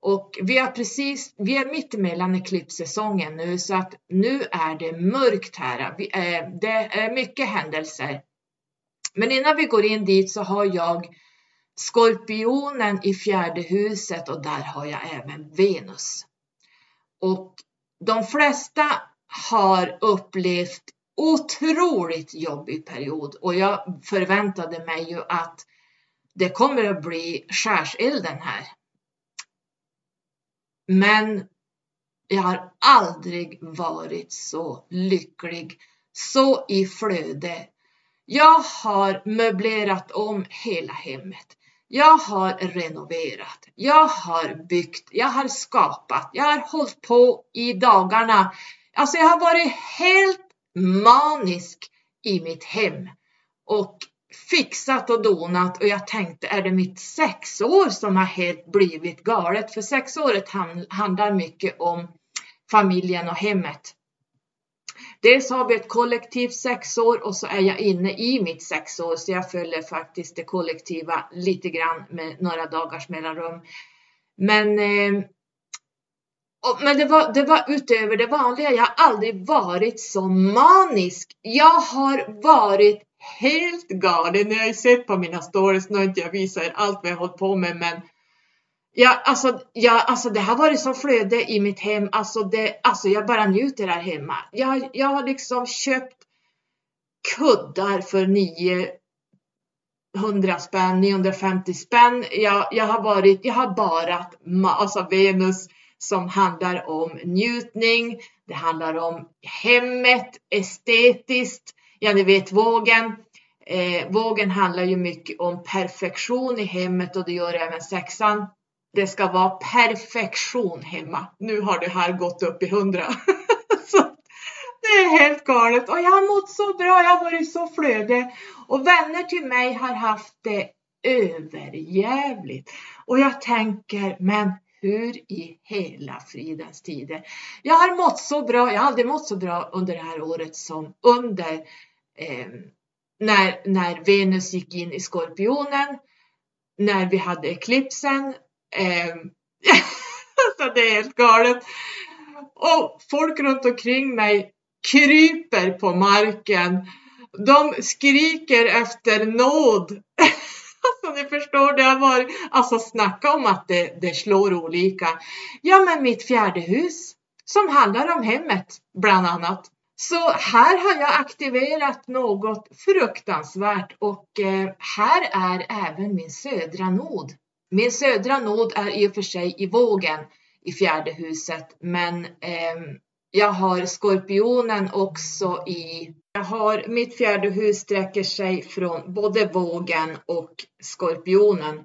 Och vi är precis, vi är mitt emellan eklipssäsongen nu så att nu är det mörkt här. Eh, det är mycket händelser. Men innan vi går in dit så har jag Skorpionen i fjärde huset och där har jag även Venus. Och de flesta har upplevt otroligt jobbig period och jag förväntade mig ju att det kommer att bli skärselden här. Men jag har aldrig varit så lycklig, så i flöde. Jag har möblerat om hela hemmet. Jag har renoverat, jag har byggt, jag har skapat, jag har hållit på i dagarna. Alltså jag har varit helt manisk i mitt hem och fixat och donat och jag tänkte är det mitt sexår som har helt blivit galet? För sexåret handlar mycket om familjen och hemmet. Dels har vi ett kollektivt sexår och så är jag inne i mitt sexår så jag följer faktiskt det kollektiva lite grann med några dagars mellanrum. Men eh, men det var, det var utöver det vanliga. Jag har aldrig varit så manisk. Jag har varit helt galen. Ni har ju sett på mina stories, nu har inte jag visat er allt vad jag hållit på med, men Ja, alltså, ja, alltså det har varit som flöde i mitt hem. Alltså, det, alltså jag bara njuter här hemma. Jag, jag har liksom köpt kuddar för 900 spänn, 950 spänn. Jag, jag har varit, jag har barat alltså Venus som handlar om njutning. Det handlar om hemmet, estetiskt. Ja, ni vet vågen. Eh, vågen handlar ju mycket om perfektion i hemmet och det gör även sexan det ska vara perfektion hemma. Nu har det här gått upp i hundra. det är helt galet och jag har mått så bra. Jag har varit så flödig och vänner till mig har haft det överjävligt och jag tänker, men hur i hela fridens tider? Jag har mått så bra. Jag har aldrig mått så bra under det här året som under eh, när, när Venus gick in i skorpionen, när vi hade eklipsen Eh, alltså det är helt galet. Och folk runt omkring mig kryper på marken. De skriker efter nåd. alltså ni förstår, det har varit, alltså snacka om att det, det slår olika. Ja men mitt fjärde hus som handlar om hemmet bland annat. Så här har jag aktiverat något fruktansvärt och eh, här är även min södra nod. Min södra nod är i och för sig i vågen i fjärde huset, men eh, jag har skorpionen också i jag har, mitt fjärde hus sträcker sig från både vågen och skorpionen.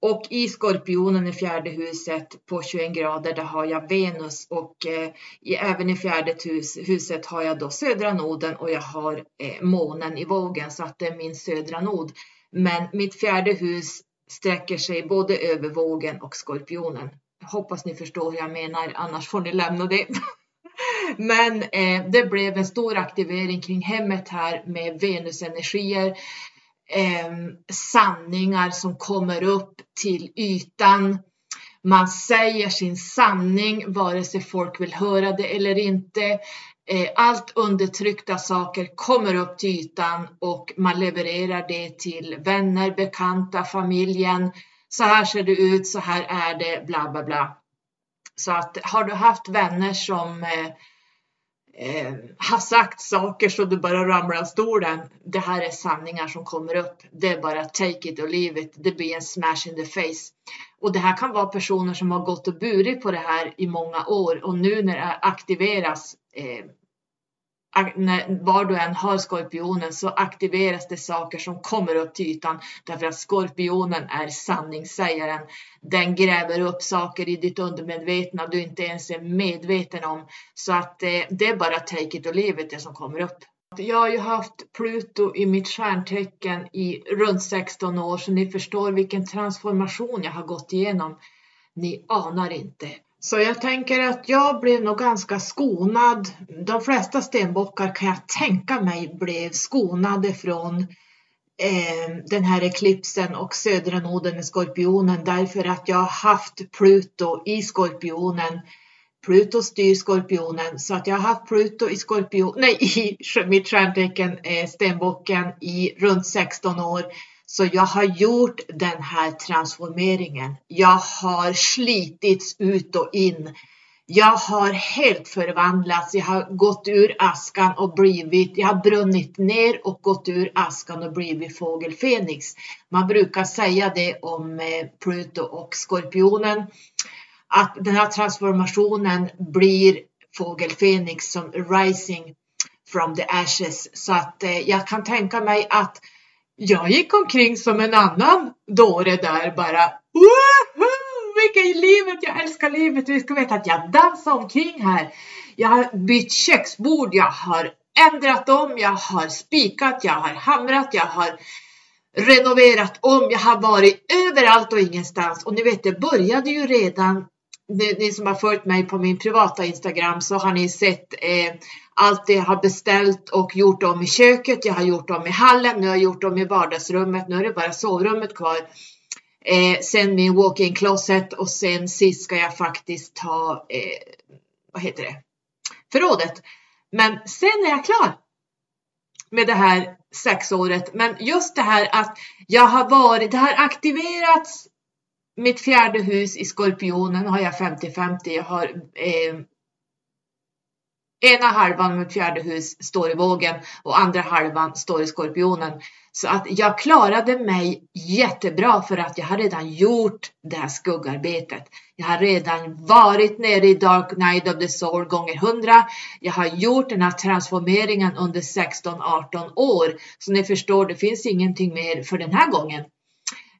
Och i skorpionen i fjärde huset på 21 grader, där har jag Venus och eh, i, även i fjärde hus, huset har jag då södra noden och jag har eh, månen i vågen så att det är min södra nod. Men mitt fjärde hus sträcker sig både över vågen och skorpionen. Hoppas ni förstår hur jag menar, annars får ni lämna det. Men eh, det blev en stor aktivering kring hemmet här med Venusenergier. Eh, sanningar som kommer upp till ytan. Man säger sin sanning vare sig folk vill höra det eller inte. Eh, allt undertryckta saker kommer upp till ytan och man levererar det till vänner, bekanta, familjen. Så här ser det ut, så här är det, bla bla bla. Så att har du haft vänner som eh, eh, har sagt saker så du bara ramlar av stolen. Det här är sanningar som kommer upp. Det är bara take it or leave it. Det blir en smash in the face. Och det här kan vara personer som har gått och burit på det här i många år och nu när det aktiveras eh, när, var du än har skorpionen så aktiveras det saker som kommer upp till ytan därför att skorpionen är sanningssägaren. Den gräver upp saker i ditt undermedvetna du inte ens är medveten om. Så att eh, det är bara take it or leave it det som kommer upp. Jag har ju haft Pluto i mitt stjärntecken i runt 16 år så ni förstår vilken transformation jag har gått igenom. Ni anar inte. Så jag tänker att jag blev nog ganska skonad. De flesta stenbockar kan jag tänka mig blev skonade från eh, den här eklipsen och södra noden i skorpionen därför att jag har haft Pluto i skorpionen. Pluto styr skorpionen så att jag har haft Pluto i skorpion, nej i mitt stjärntecken eh, stenbocken i runt 16 år så jag har gjort den här transformeringen. Jag har slitits ut och in. Jag har helt förvandlats. Jag har gått ur askan och blivit, jag har brunnit ner och gått ur askan och blivit fågel Fenix. Man brukar säga det om eh, Pluto och skorpionen. Att den här transformationen blir fågel Fenix som rising from the ashes. Så att eh, jag kan tänka mig att jag gick omkring som en annan dåre där bara. Woho! Vilket livet! Jag älskar livet! Vi ska veta att jag dansar omkring här. Jag har bytt köksbord, jag har ändrat om, jag har spikat, jag har hamrat, jag har renoverat om, jag har varit överallt och ingenstans. Och ni vet, det började ju redan ni, ni, som har följt mig på min privata Instagram så har ni sett eh, allt det jag har beställt och gjort om i köket. Jag har gjort om i hallen, nu har jag gjort om i vardagsrummet. Nu är det bara sovrummet kvar. Eh, sen min walk-in closet och sen sist ska jag faktiskt ta, eh, vad heter det, förrådet. Men sen är jag klar med det här sexåret. Men just det här att jag har varit, det har aktiverats mitt fjärde hus i Skorpionen har jag 50-50. Jag har eh, ena halvan mot fjärde hus står i vågen och andra halvan står i skorpionen. Så att jag klarade mig jättebra för att jag har redan gjort det här skuggarbetet. Jag har redan varit nere i Dark Night of the Soul gånger 100. Jag har gjort den här transformeringen under 16-18 år. Så ni förstår, det finns ingenting mer för den här gången.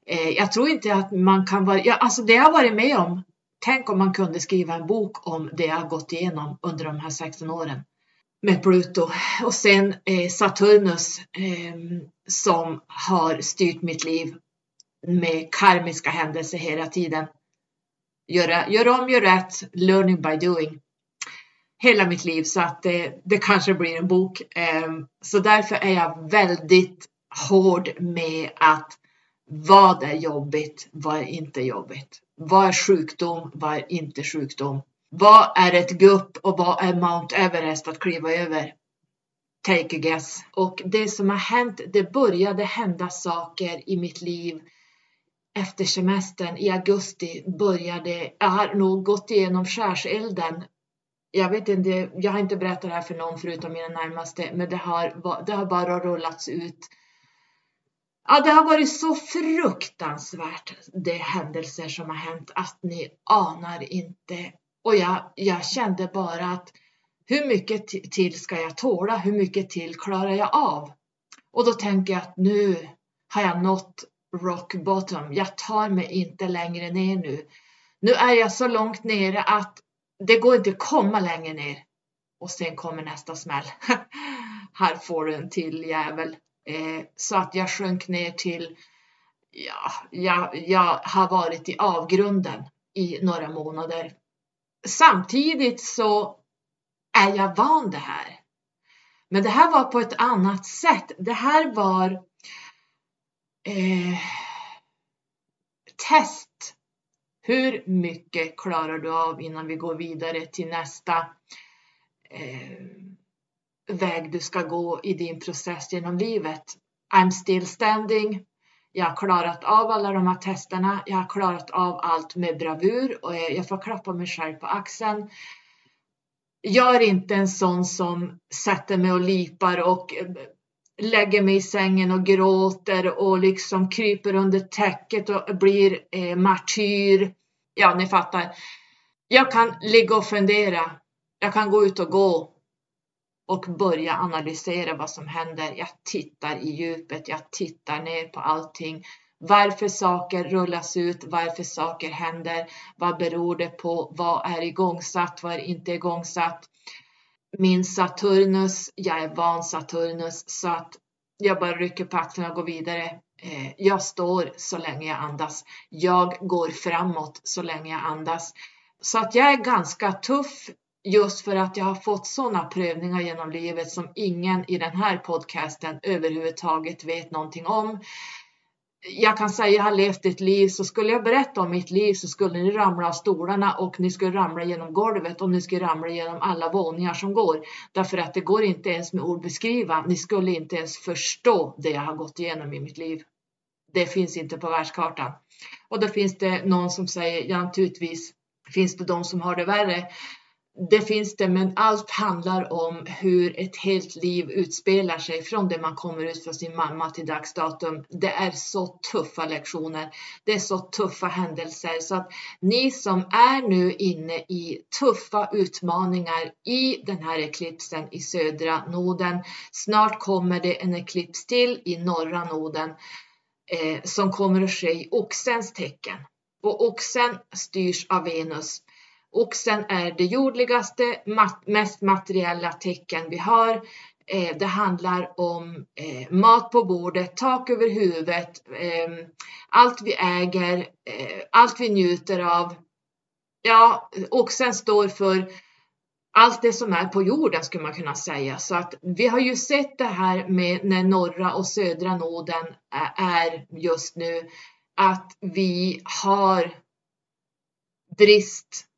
Eh, jag tror inte att man kan vara, ja, alltså det jag har varit med om Tänk om man kunde skriva en bok om det jag gått igenom under de här 16 åren med Pluto och sen eh, Saturnus eh, som har styrt mitt liv med karmiska händelser hela tiden. Göra, gör om, gör rätt, learning by doing. Hela mitt liv så att det, det kanske blir en bok. Eh, så därför är jag väldigt hård med att vad är jobbigt, vad är inte jobbigt? Vad är sjukdom? Vad är inte sjukdom? Vad är ett gupp och vad är Mount Everest att kliva över? Take a guess. Och det som har hänt, det började hända saker i mitt liv efter semestern i augusti började, jag har nog gått igenom skärselden. Jag vet inte, jag har inte berättat det här för någon förutom mina närmaste, men det har, det har bara rullats ut Ja, det har varit så fruktansvärt de händelser som har hänt att ni anar inte. Och jag, jag kände bara att hur mycket till ska jag tåla? Hur mycket till klarar jag av? Och då tänker jag att nu har jag nått rock bottom. Jag tar mig inte längre ner nu. Nu är jag så långt nere att det går inte att komma längre ner. Och sen kommer nästa smäll. Här får du en till jävel. Eh, så att jag sjönk ner till, ja, jag, jag har varit i avgrunden i några månader. Samtidigt så är jag van det här. Men det här var på ett annat sätt. Det här var eh, test. Hur mycket klarar du av innan vi går vidare till nästa eh, väg du ska gå i din process genom livet. I'm still standing. Jag har klarat av alla de här testerna. Jag har klarat av allt med bravur och jag får klappa mig själv på axeln. Jag är inte en sån som sätter mig och lipar och eh, lägger mig i sängen och gråter och liksom kryper under täcket och blir eh, martyr. Ja, ni fattar. Jag kan ligga och fundera. Jag kan gå ut och gå och börja analysera vad som händer. Jag tittar i djupet, jag tittar ner på allting. Varför saker rullas ut, varför saker händer, vad beror det på, vad är igångsatt, vad är inte igångsatt. Min Saturnus, jag är van Saturnus så att jag bara rycker på axlarna och går vidare. Eh, jag står så länge jag andas. Jag går framåt så länge jag andas. Så att jag är ganska tuff Just för att jag har fått sådana prövningar genom livet som ingen i den här podcasten överhuvudtaget vet någonting om. Jag kan säga att jag har levt ett liv, så skulle jag berätta om mitt liv så skulle ni ramla av stolarna och ni skulle ramla genom golvet och ni skulle ramla genom alla våningar som går. Därför att det går inte ens med ord beskriva. Ni skulle inte ens förstå det jag har gått igenom i mitt liv. Det finns inte på världskartan. Och då finns det någon som säger, ja naturligtvis finns det de som har det värre. Det finns det, men allt handlar om hur ett helt liv utspelar sig från det man kommer ut från sin mamma till dags datum. Det är så tuffa lektioner. Det är så tuffa händelser så att ni som är nu inne i tuffa utmaningar i den här eklipsen i södra noden. Snart kommer det en eklips till i norra noden eh, som kommer att ske i oxens tecken och oxen styrs av Venus. Oxen är det jordligaste, mest materiella tecken vi har. Eh, det handlar om eh, mat på bordet, tak över huvudet, ehm, allt vi äger, eh, allt vi njuter av. ja, oxen står för allt det som är på jorden skulle man kunna säga. Så att vi har ju sett det här med när norra och södra noden är just nu att vi har brist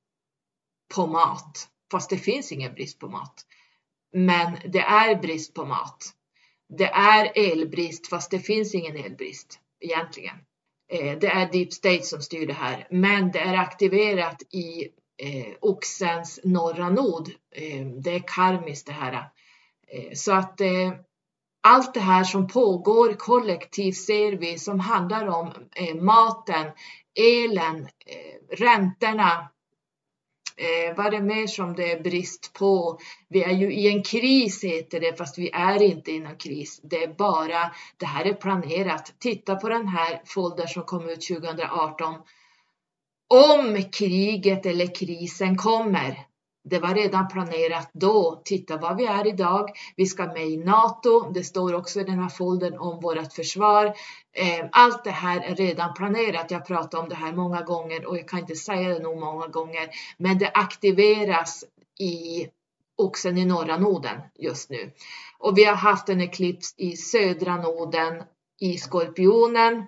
på mat. Fast det finns ingen brist på mat. Men det är brist på mat. Det är elbrist fast det finns ingen elbrist egentligen. Eh, det är Deep State som styr det här, men det är aktiverat i eh, oxens norra nod. Eh, det är karmiskt det här. Eh, så att eh, allt det här som pågår kollektivt ser vi som handlar om eh, maten, elen, eh, räntorna, Eh, vad är det mer som det är brist på? Vi är ju i en kris heter det, fast vi är inte i någon kris. Det är bara, det här är planerat. Titta på den här folder som kom ut 2018. Om kriget eller krisen kommer, det var redan planerat då. Titta vad vi är idag. Vi ska med i NATO. Det står också i den här foldern om vårt försvar. Eh, allt det här är redan planerat. Jag pratar om det här många gånger och jag kan inte säga det nog många gånger. Men det aktiveras i oxen i norra noden just nu. Och vi har haft en eklips i södra noden i skorpionen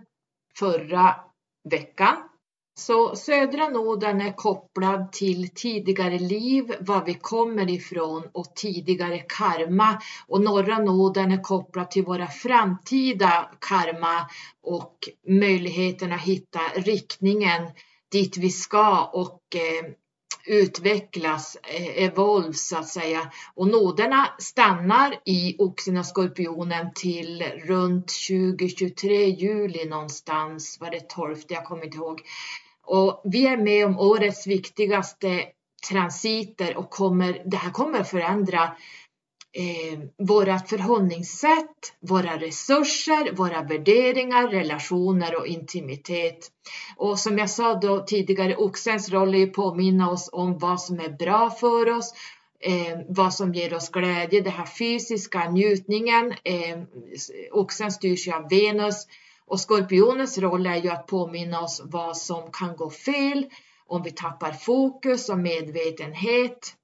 förra veckan så södra noden är kopplad till tidigare liv, var vi kommer ifrån och tidigare karma. Och norra noden är kopplad till våra framtida karma och möjligheten att hitta riktningen dit vi ska och eh, utvecklas, eh, evolve så att säga. Och noderna stannar i oxen och skorpionen till runt 2023 juli någonstans, var det 12, jag kommer inte ihåg. Och vi är med om årets viktigaste transiter och kommer, det här kommer att förändra eh, våra förhållningssätt, våra resurser, våra värderingar, relationer och intimitet. Och som jag sa då tidigare, oxens roll är att påminna oss om vad som är bra för oss, eh, vad som ger oss glädje, den här fysiska njutningen. Eh, oxen styrs ju av Venus och skorpionens roll är ju att påminna oss vad som kan gå fel om vi tappar fokus och medvetenhet.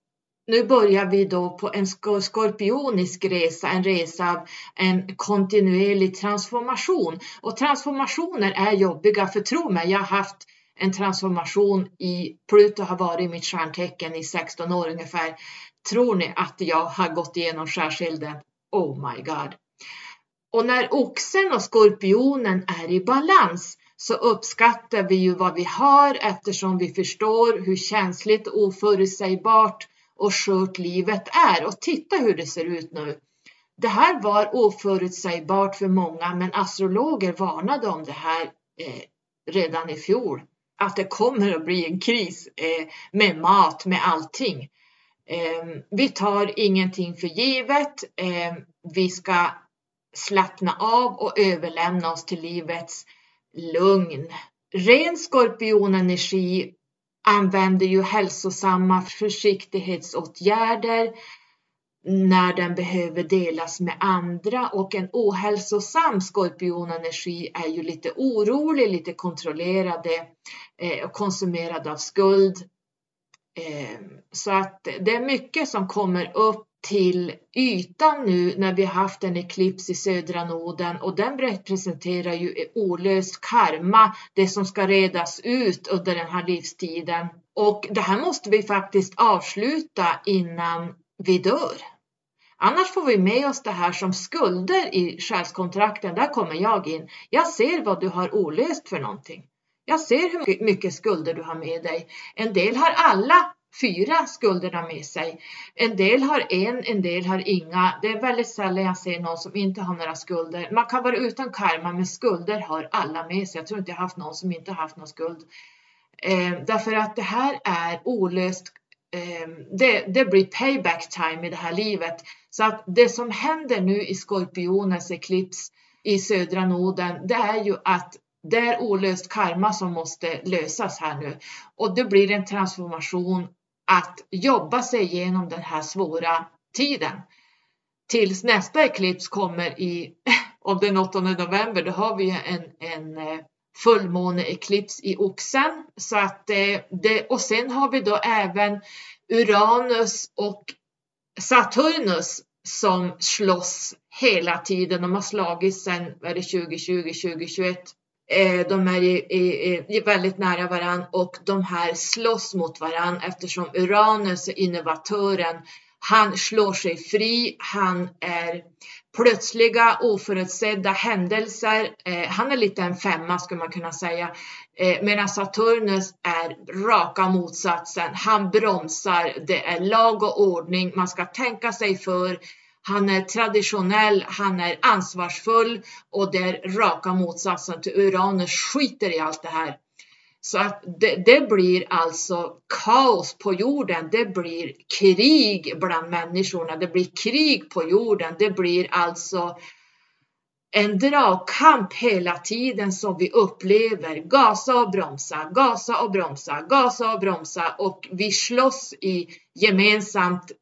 Nu börjar vi då på en skorpionisk resa, en resa av en kontinuerlig transformation. Och transformationer är jobbiga, för tro mig, jag har haft en transformation i Pluto har varit mitt stjärntecken i 16 år ungefär. Tror ni att jag har gått igenom skärskilden? Oh my god. Och när oxen och skorpionen är i balans så uppskattar vi ju vad vi har eftersom vi förstår hur känsligt, oförutsägbart och skört livet är. Och titta hur det ser ut nu. Det här var oförutsägbart för många, men astrologer varnade om det här eh, redan i fjol. Att det kommer att bli en kris eh, med mat, med allting. Eh, vi tar ingenting för givet. Eh, vi ska slappna av och överlämna oss till livets lugn. Ren skorpionenergi använder ju hälsosamma försiktighetsåtgärder när den behöver delas med andra och en ohälsosam skorpionenergi är ju lite orolig, lite kontrollerade eh, och konsumerad av skuld. Eh, så att det är mycket som kommer upp till ytan nu när vi haft en eklips i södra noden och den representerar ju olöst karma, det som ska redas ut under den här livstiden. Och det här måste vi faktiskt avsluta innan vi dör. Annars får vi med oss det här som skulder i själskontrakten. Där kommer jag in. Jag ser vad du har olöst för någonting. Jag ser hur mycket skulder du har med dig. En del har alla fyra skulderna med sig. En del har en, en del har inga. Det är väldigt sällan jag ser någon som inte har några skulder. Man kan vara utan karma, men skulder har alla med sig. Jag tror inte jag haft någon som inte haft någon skuld. Eh, därför att det här är olöst. Eh, det, det blir payback time i det här livet. Så att det som händer nu i skorpionens eklips i södra noden, det är ju att det är olöst karma som måste lösas här nu och det blir en transformation att jobba sig igenom den här svåra tiden. Tills nästa eklips kommer i, om den 8 november, då har vi en, en, eh, fullmåneeklips i oxen. Så att eh, det, och sen har vi då även Uranus och Saturnus som slåss hela tiden. De har slagits sedan 2020, 2021. Eh, de är i, i, i väldigt nära varann och de här slåss mot varann eftersom Uranus är innovatören. Han slår sig fri, han är plötsliga oförutsedda händelser. Eh, han är lite en femma skulle man kunna säga. Eh, medan Saturnus är raka motsatsen. Han bromsar, det är lag och ordning, man ska tänka sig för. Han är traditionell, han är ansvarsfull och det är raka motsatsen till Uranus skiter i allt det här. Så att det, det, blir alltså kaos på jorden, det blir krig bland människorna, det blir krig på jorden, det blir alltså en dragkamp hela tiden som vi upplever. Gasa och bromsa, gasa och bromsa, gasa och bromsa. Och vi slåss i gemensamt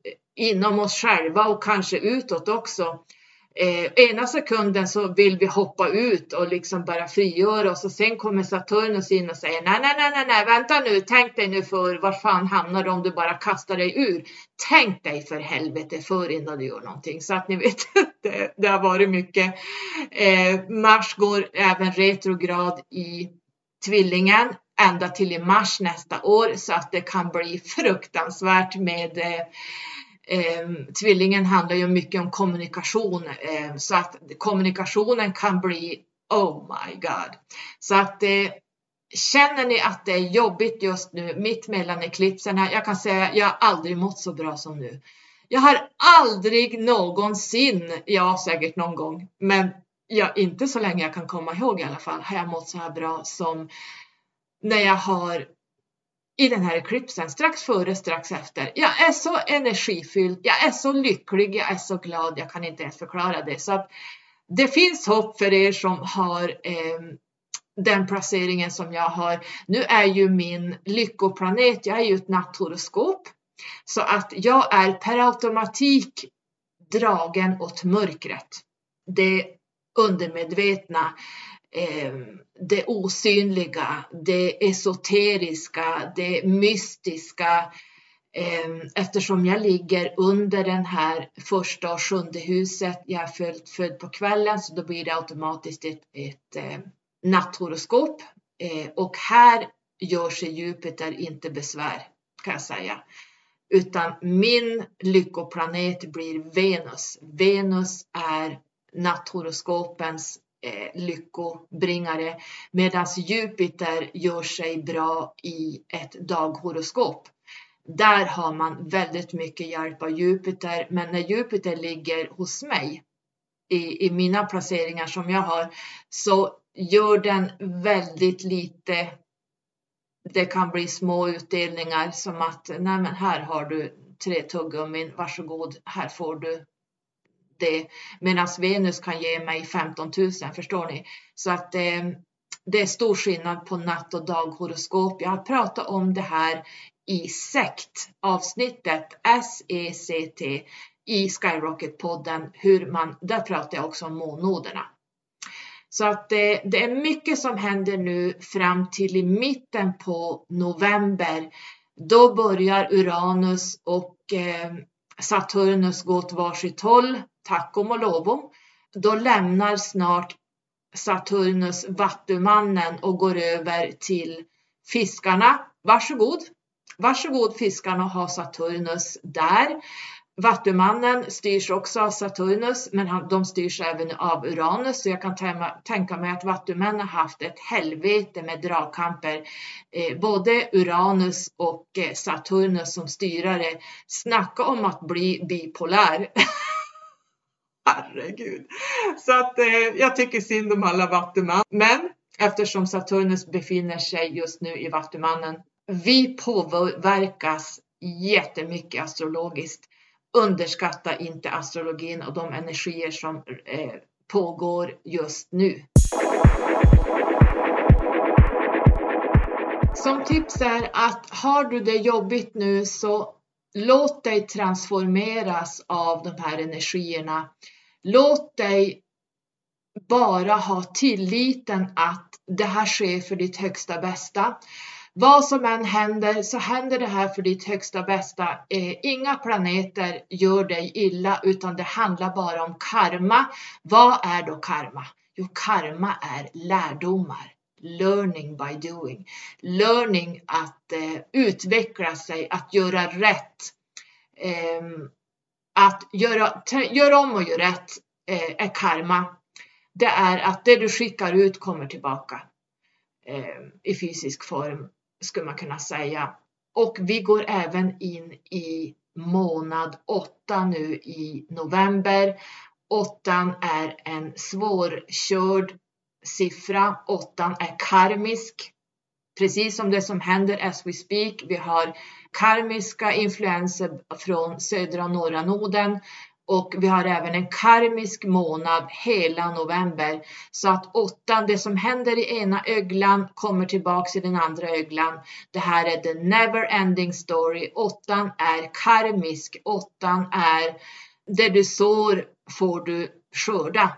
inom oss själva och kanske utåt också. Eh, ena sekunden så vill vi hoppa ut och liksom bara frigöra oss och sen kommer Saturnus in och säger nej, nej, nej, nej, nej, vänta nu, tänk dig nu för var fan hamnar du om du bara kastar dig ur? Tänk dig för helvete för innan du gör någonting så att ni vet, det, det har varit mycket. Eh, Mars går även retrograd i tvillingen ända till i mars nästa år så att det kan bli fruktansvärt med eh, Eh, tvillingen handlar ju mycket om kommunikation eh, så att kommunikationen kan bli Oh my God. Så att eh, känner ni att det är jobbigt just nu mitt mellan eklipserna. Jag kan säga jag har aldrig mått så bra som nu. Jag har aldrig någonsin, ja säkert någon gång, men ja, inte så länge jag kan komma ihåg i alla fall, har jag mått så här bra som när jag har i den här eklipsen, strax före, strax efter. Jag är så energifylld, jag är så lycklig, jag är så glad, jag kan inte ens förklara det. Så att det finns hopp för er som har eh, den placeringen som jag har. Nu är ju min lyckoplanet, jag är ju ett natthoroskop. Så att jag är per automatik dragen åt mörkret. Det undermedvetna eh, Ehm, det osynliga, det esoteriska, det mystiska. Ehm, eftersom jag ligger under den här första och sjunde huset, jag är född, född på kvällen så då blir det automatiskt ett, ett ehm, natthoroskop. Och här gör sig Jupiter inte besvär kan jag säga. Utan min lyckoplanet blir Venus. Venus är natthoroskopens eh, lyckobringare medan Jupiter gör sig bra i ett daghoroskop. Där har man väldigt mycket hjälp av Jupiter, men när Jupiter ligger hos mig i, i mina placeringar som jag har så gör den väldigt lite. Det kan bli små utdelningar som att nej men här har du tre tuggummin, varsågod, här får du det medan Venus kan ge mig 15 000, förstår ni? Så att eh, det är stor skillnad på natt och daghoroskop. Jag har pratat om det här i sekt avsnittet SECT i Skyrocket-podden. Hur man, där pratar jag också om månnoderna. Så att det, det, är mycket som händer nu fram till i mitten på november. Då börjar Uranus och eh, Saturnus gå åt varsitt håll tackom och lovom. Då lämnar snart Saturnus Vattumannen och går över till fiskarna. Varsågod! Varsågod fiskarna och ha Saturnus där. Vattumannen styrs också av Saturnus, men de styrs även av Uranus, så jag kan tänka mig att Vattumännen har haft ett helvete med dragkamper. Eh, både Uranus och eh, Saturnus som styrare. Snacka om att bli bipolär! herregud. Så att eh, jag tycker synd om alla vattuman. Men eftersom Saturnus befinner sig just nu i Vattumannen, vi påverkas jättemycket astrologiskt. Underskatta inte astrologin och de energier som eh, pågår just nu. Som tips är att har du det jobbigt nu så låt dig transformeras av de här energierna. Låt dig bara ha tilliten att det här sker för ditt högsta bästa. Vad som än händer så händer det här för ditt högsta bästa. Eh, inga planeter gör dig illa utan det handlar bara om karma. Vad är då karma? Jo, karma är lärdomar. Learning by doing. Learning att eh, utveckla sig, att göra rätt. Eh, att göra, göra om och göra rätt eh, är karma. Det är att det du skickar ut kommer tillbaka eh, i fysisk form skulle man kunna säga. Och vi går även in i månad åtta nu i november. Åttan är en svårkörd siffra. Åttan är karmisk. Precis som det som händer as we speak. Vi har karmiska influenser från södra och norra noden och vi har även en karmisk månad hela november. Så att åttan, det som händer i ena öglan kommer tillbaks i den andra öglan. Det här är the never ending story. Åttan är karmisk. Åttan är det du sår får du skörda.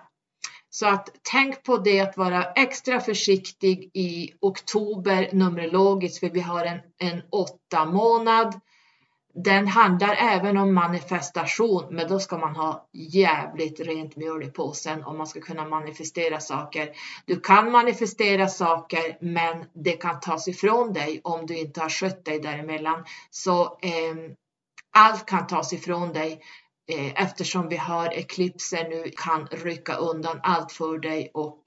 Så att tänk på det att vara extra försiktig i oktober numerologiskt för vi har en, en åtta månad den handlar även om manifestation, men då ska man ha jävligt rent mjöl i påsen om man ska kunna manifestera saker. Du kan manifestera saker, men det kan tas ifrån dig om du inte har skött dig däremellan. Så eh, allt kan tas ifrån dig Eh, eftersom vi har eklipser nu kan rycka undan allt för dig och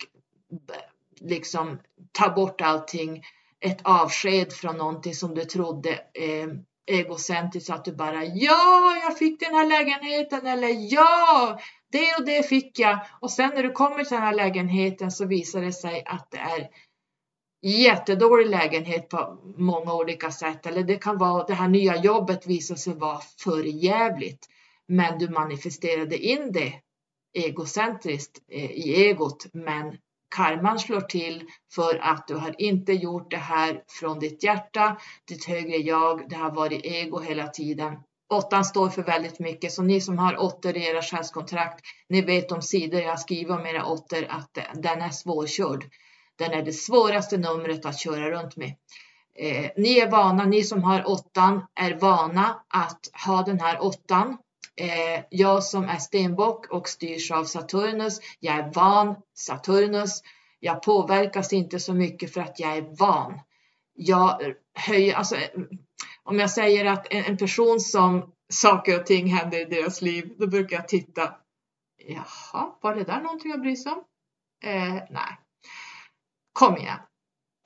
eh, liksom ta bort allting. Ett avsked från någonting som du trodde eh, egocentriskt att du bara ja, jag fick den här lägenheten eller ja, det och det fick jag. Och sen när du kommer till den här lägenheten så visar det sig att det är jättedålig lägenhet på många olika sätt. Eller det kan vara det här nya jobbet visar sig vara för jävligt. Men du manifesterade in det egocentriskt eh, i egot. Men karman slår till för att du har inte gjort det här från ditt hjärta, ditt högre jag, det har varit ego hela tiden. Åttan står för väldigt mycket, så ni som har åttor i era själskontrakt, ni vet om sidor jag skriver om era åttor att den är svårkörd. Den är det svåraste numret att köra runt med. Eh, ni är vana, ni som har åttan är vana att ha den här åttan Eh, jag som är stenbock och styrs av Saturnus, jag är van Saturnus. Jag påverkas inte så mycket för att jag är van. Jag höjer, alltså, om jag säger att en, en person som saker och ting händer i deras liv, då brukar jag titta. Jaha, var det där någonting att bry sig om? Eh, nej. Kom igen,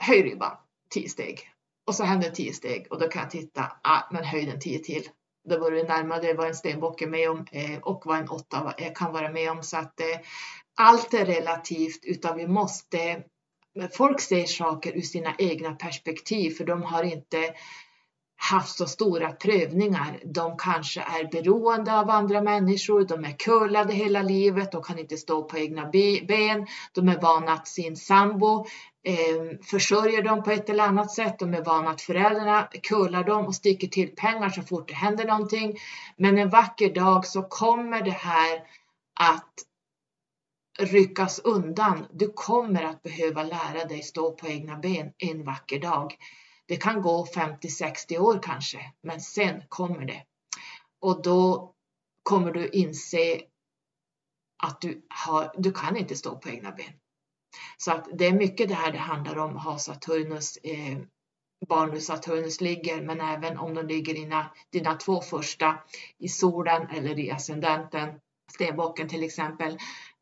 höj ribban tio steg och så händer tio steg och då kan jag titta. Ah, men höj den tio till då var det närmare vad en stenbock är med om eh, och vad en åtta eh, kan vara med om. Så att eh, allt är relativt utan vi måste Folk ser saker ur sina egna perspektiv för de har inte haft så stora prövningar. De kanske är beroende av andra människor, de är curlade hela livet, de kan inte stå på egna ben, de är vana att sin sambo Ehm, försörjer dem på ett eller annat sätt, de är vana att föräldrarna curlar dem och sticker till pengar så fort det händer någonting. Men en vacker dag så kommer det här att ryckas undan. Du kommer att behöva lära dig stå på egna ben en vacker dag. Det kan gå 50-60 år kanske, men sen kommer det. Och då kommer du inse att du, har, du kan inte stå på egna ben. Så att det är mycket det här det handlar om, ha Saturnus, eh, barn Saturnus ligger, men även om de ligger i dina, dina två första i solen eller i ascendenten, stenbocken till exempel,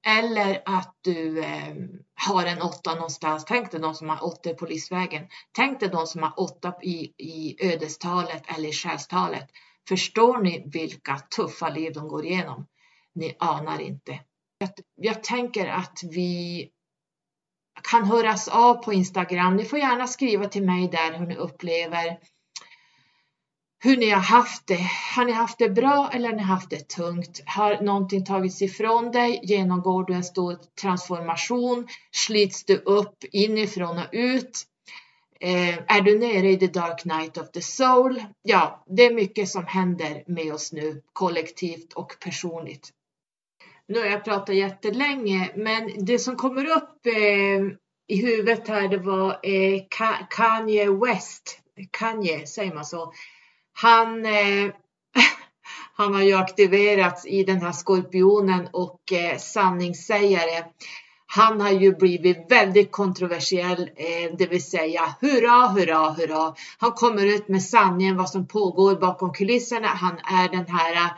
eller att du eh, har en åtta någonstans. Tänk dig de som har åtta på livsvägen. Tänk dig de som har åtta i, i ödestalet eller i själstalet. Förstår ni vilka tuffa liv de går igenom? Ni anar inte. Jag, jag tänker att vi kan höras av på Instagram. Ni får gärna skriva till mig där hur ni upplever hur ni har haft det. Har ni haft det bra eller har ni haft det tungt? Har någonting tagits ifrån dig? Genomgår du en stor transformation? Slits du upp inifrån och ut? Eh, är du nere i the dark night of the soul? Ja, det är mycket som händer med oss nu kollektivt och personligt nu har jag pratat jättelänge, men det som kommer upp eh, i huvudet här, det var eh, Kanye West. Kanye, säger man så? Han, eh, han har ju aktiverats i den här skorpionen och eh, sanningssägare. Han har ju blivit väldigt kontroversiell, eh, det vill säga hurra, hurra, hurra. Han kommer ut med sanningen vad som pågår bakom kulisserna. Han är den här,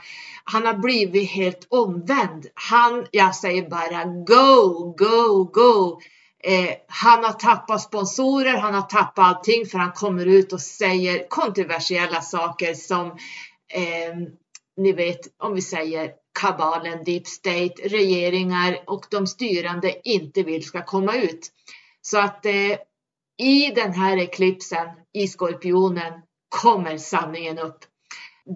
han har blivit helt omvänd. Han, jag säger bara go, go, go. Eh, han har tappat sponsorer, han har tappat allting för han kommer ut och säger kontroversiella saker som eh, ni vet om vi säger kabalen, deep state, regeringar och de styrande inte vill ska komma ut. Så att eh, i den här eklipsen i skorpionen kommer sanningen upp.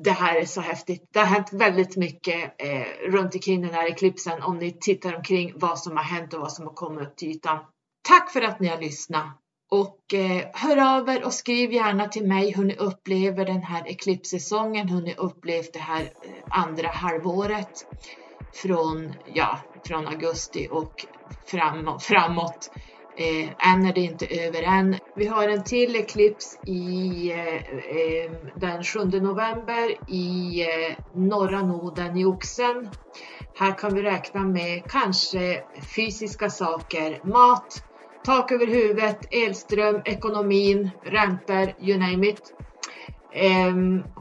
Det här är så häftigt. Det har hänt väldigt mycket eh, runt omkring den här eklipsen om ni tittar omkring vad som har hänt och vad som har kommit upp till ytan. Tack för att ni har lyssnat och eh, hör av er och skriv gärna till mig hur ni upplever den här eklipssäsongen, hur ni upplevt det här eh, andra halvåret från, ja, från augusti och framåt. framåt. Eh, än är det inte över än. Vi har en till eklips i eh, eh den 7 november i eh, norra noden i Oxen. Här kan vi räkna med kanske fysiska saker, mat, tak över huvudet, elström, ekonomin, räntor, you name it. Eh,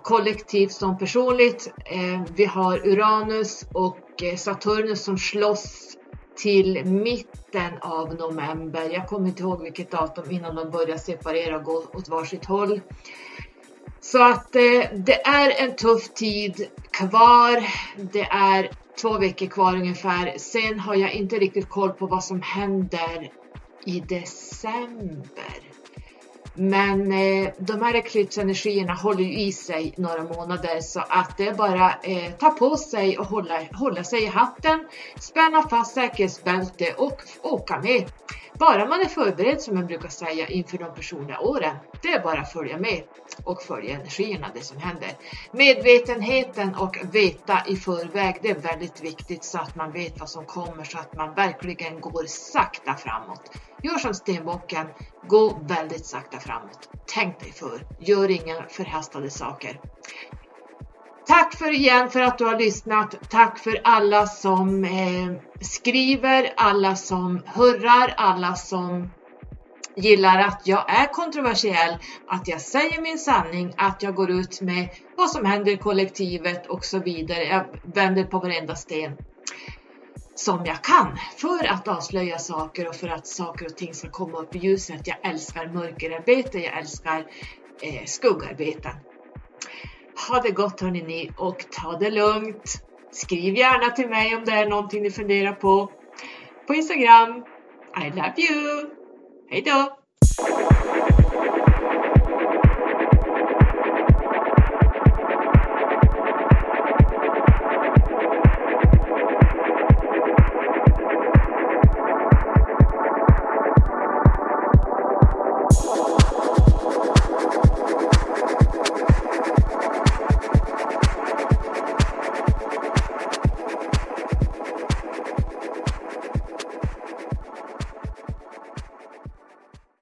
kollektivt som personligt. Eh, vi har Uranus och eh, Saturnus som slåss till mitten av november. Jag kommer inte ihåg vilket datum innan de börjar separera och gå åt varsitt håll. Så att eh, det är en tuff tid kvar. Det är två veckor kvar ungefär. Sen har jag inte riktigt koll på vad som händer i december. Men eh, de här eklipsenergierna håller ju i sig några månader så att det är bara eh, ta på sig och hålla, hålla sig i hatten, spänna fast säkerhetsbälte och åka med. Bara man är förberedd som jag brukar säga inför de personliga åren. Det är bara att följa med och följa energierna, det som händer. Medvetenheten och veta i förväg, det är väldigt viktigt så att man vet vad som kommer så att man verkligen går sakta framåt. Gör som stenbocken, gå väldigt sakta framåt. Tänk dig för, gör inga förhastade saker. Tack för igen för att du har lyssnat. Tack för alla som eh, skriver, alla som hurrar, alla som gillar att jag är kontroversiell, att jag säger min sanning, att jag går ut med vad som händer i kollektivet och så vidare. Jag vänder på varenda sten som jag kan för att avslöja saker och för att saker och ting ska komma upp i ljuset. Jag älskar mörkerarbete, jag älskar eh, skuggarbeten. Ha det gott hörni ni och ta det lugnt. Skriv gärna till mig om det är någonting ni funderar på. På Instagram. I love you! Hejdå!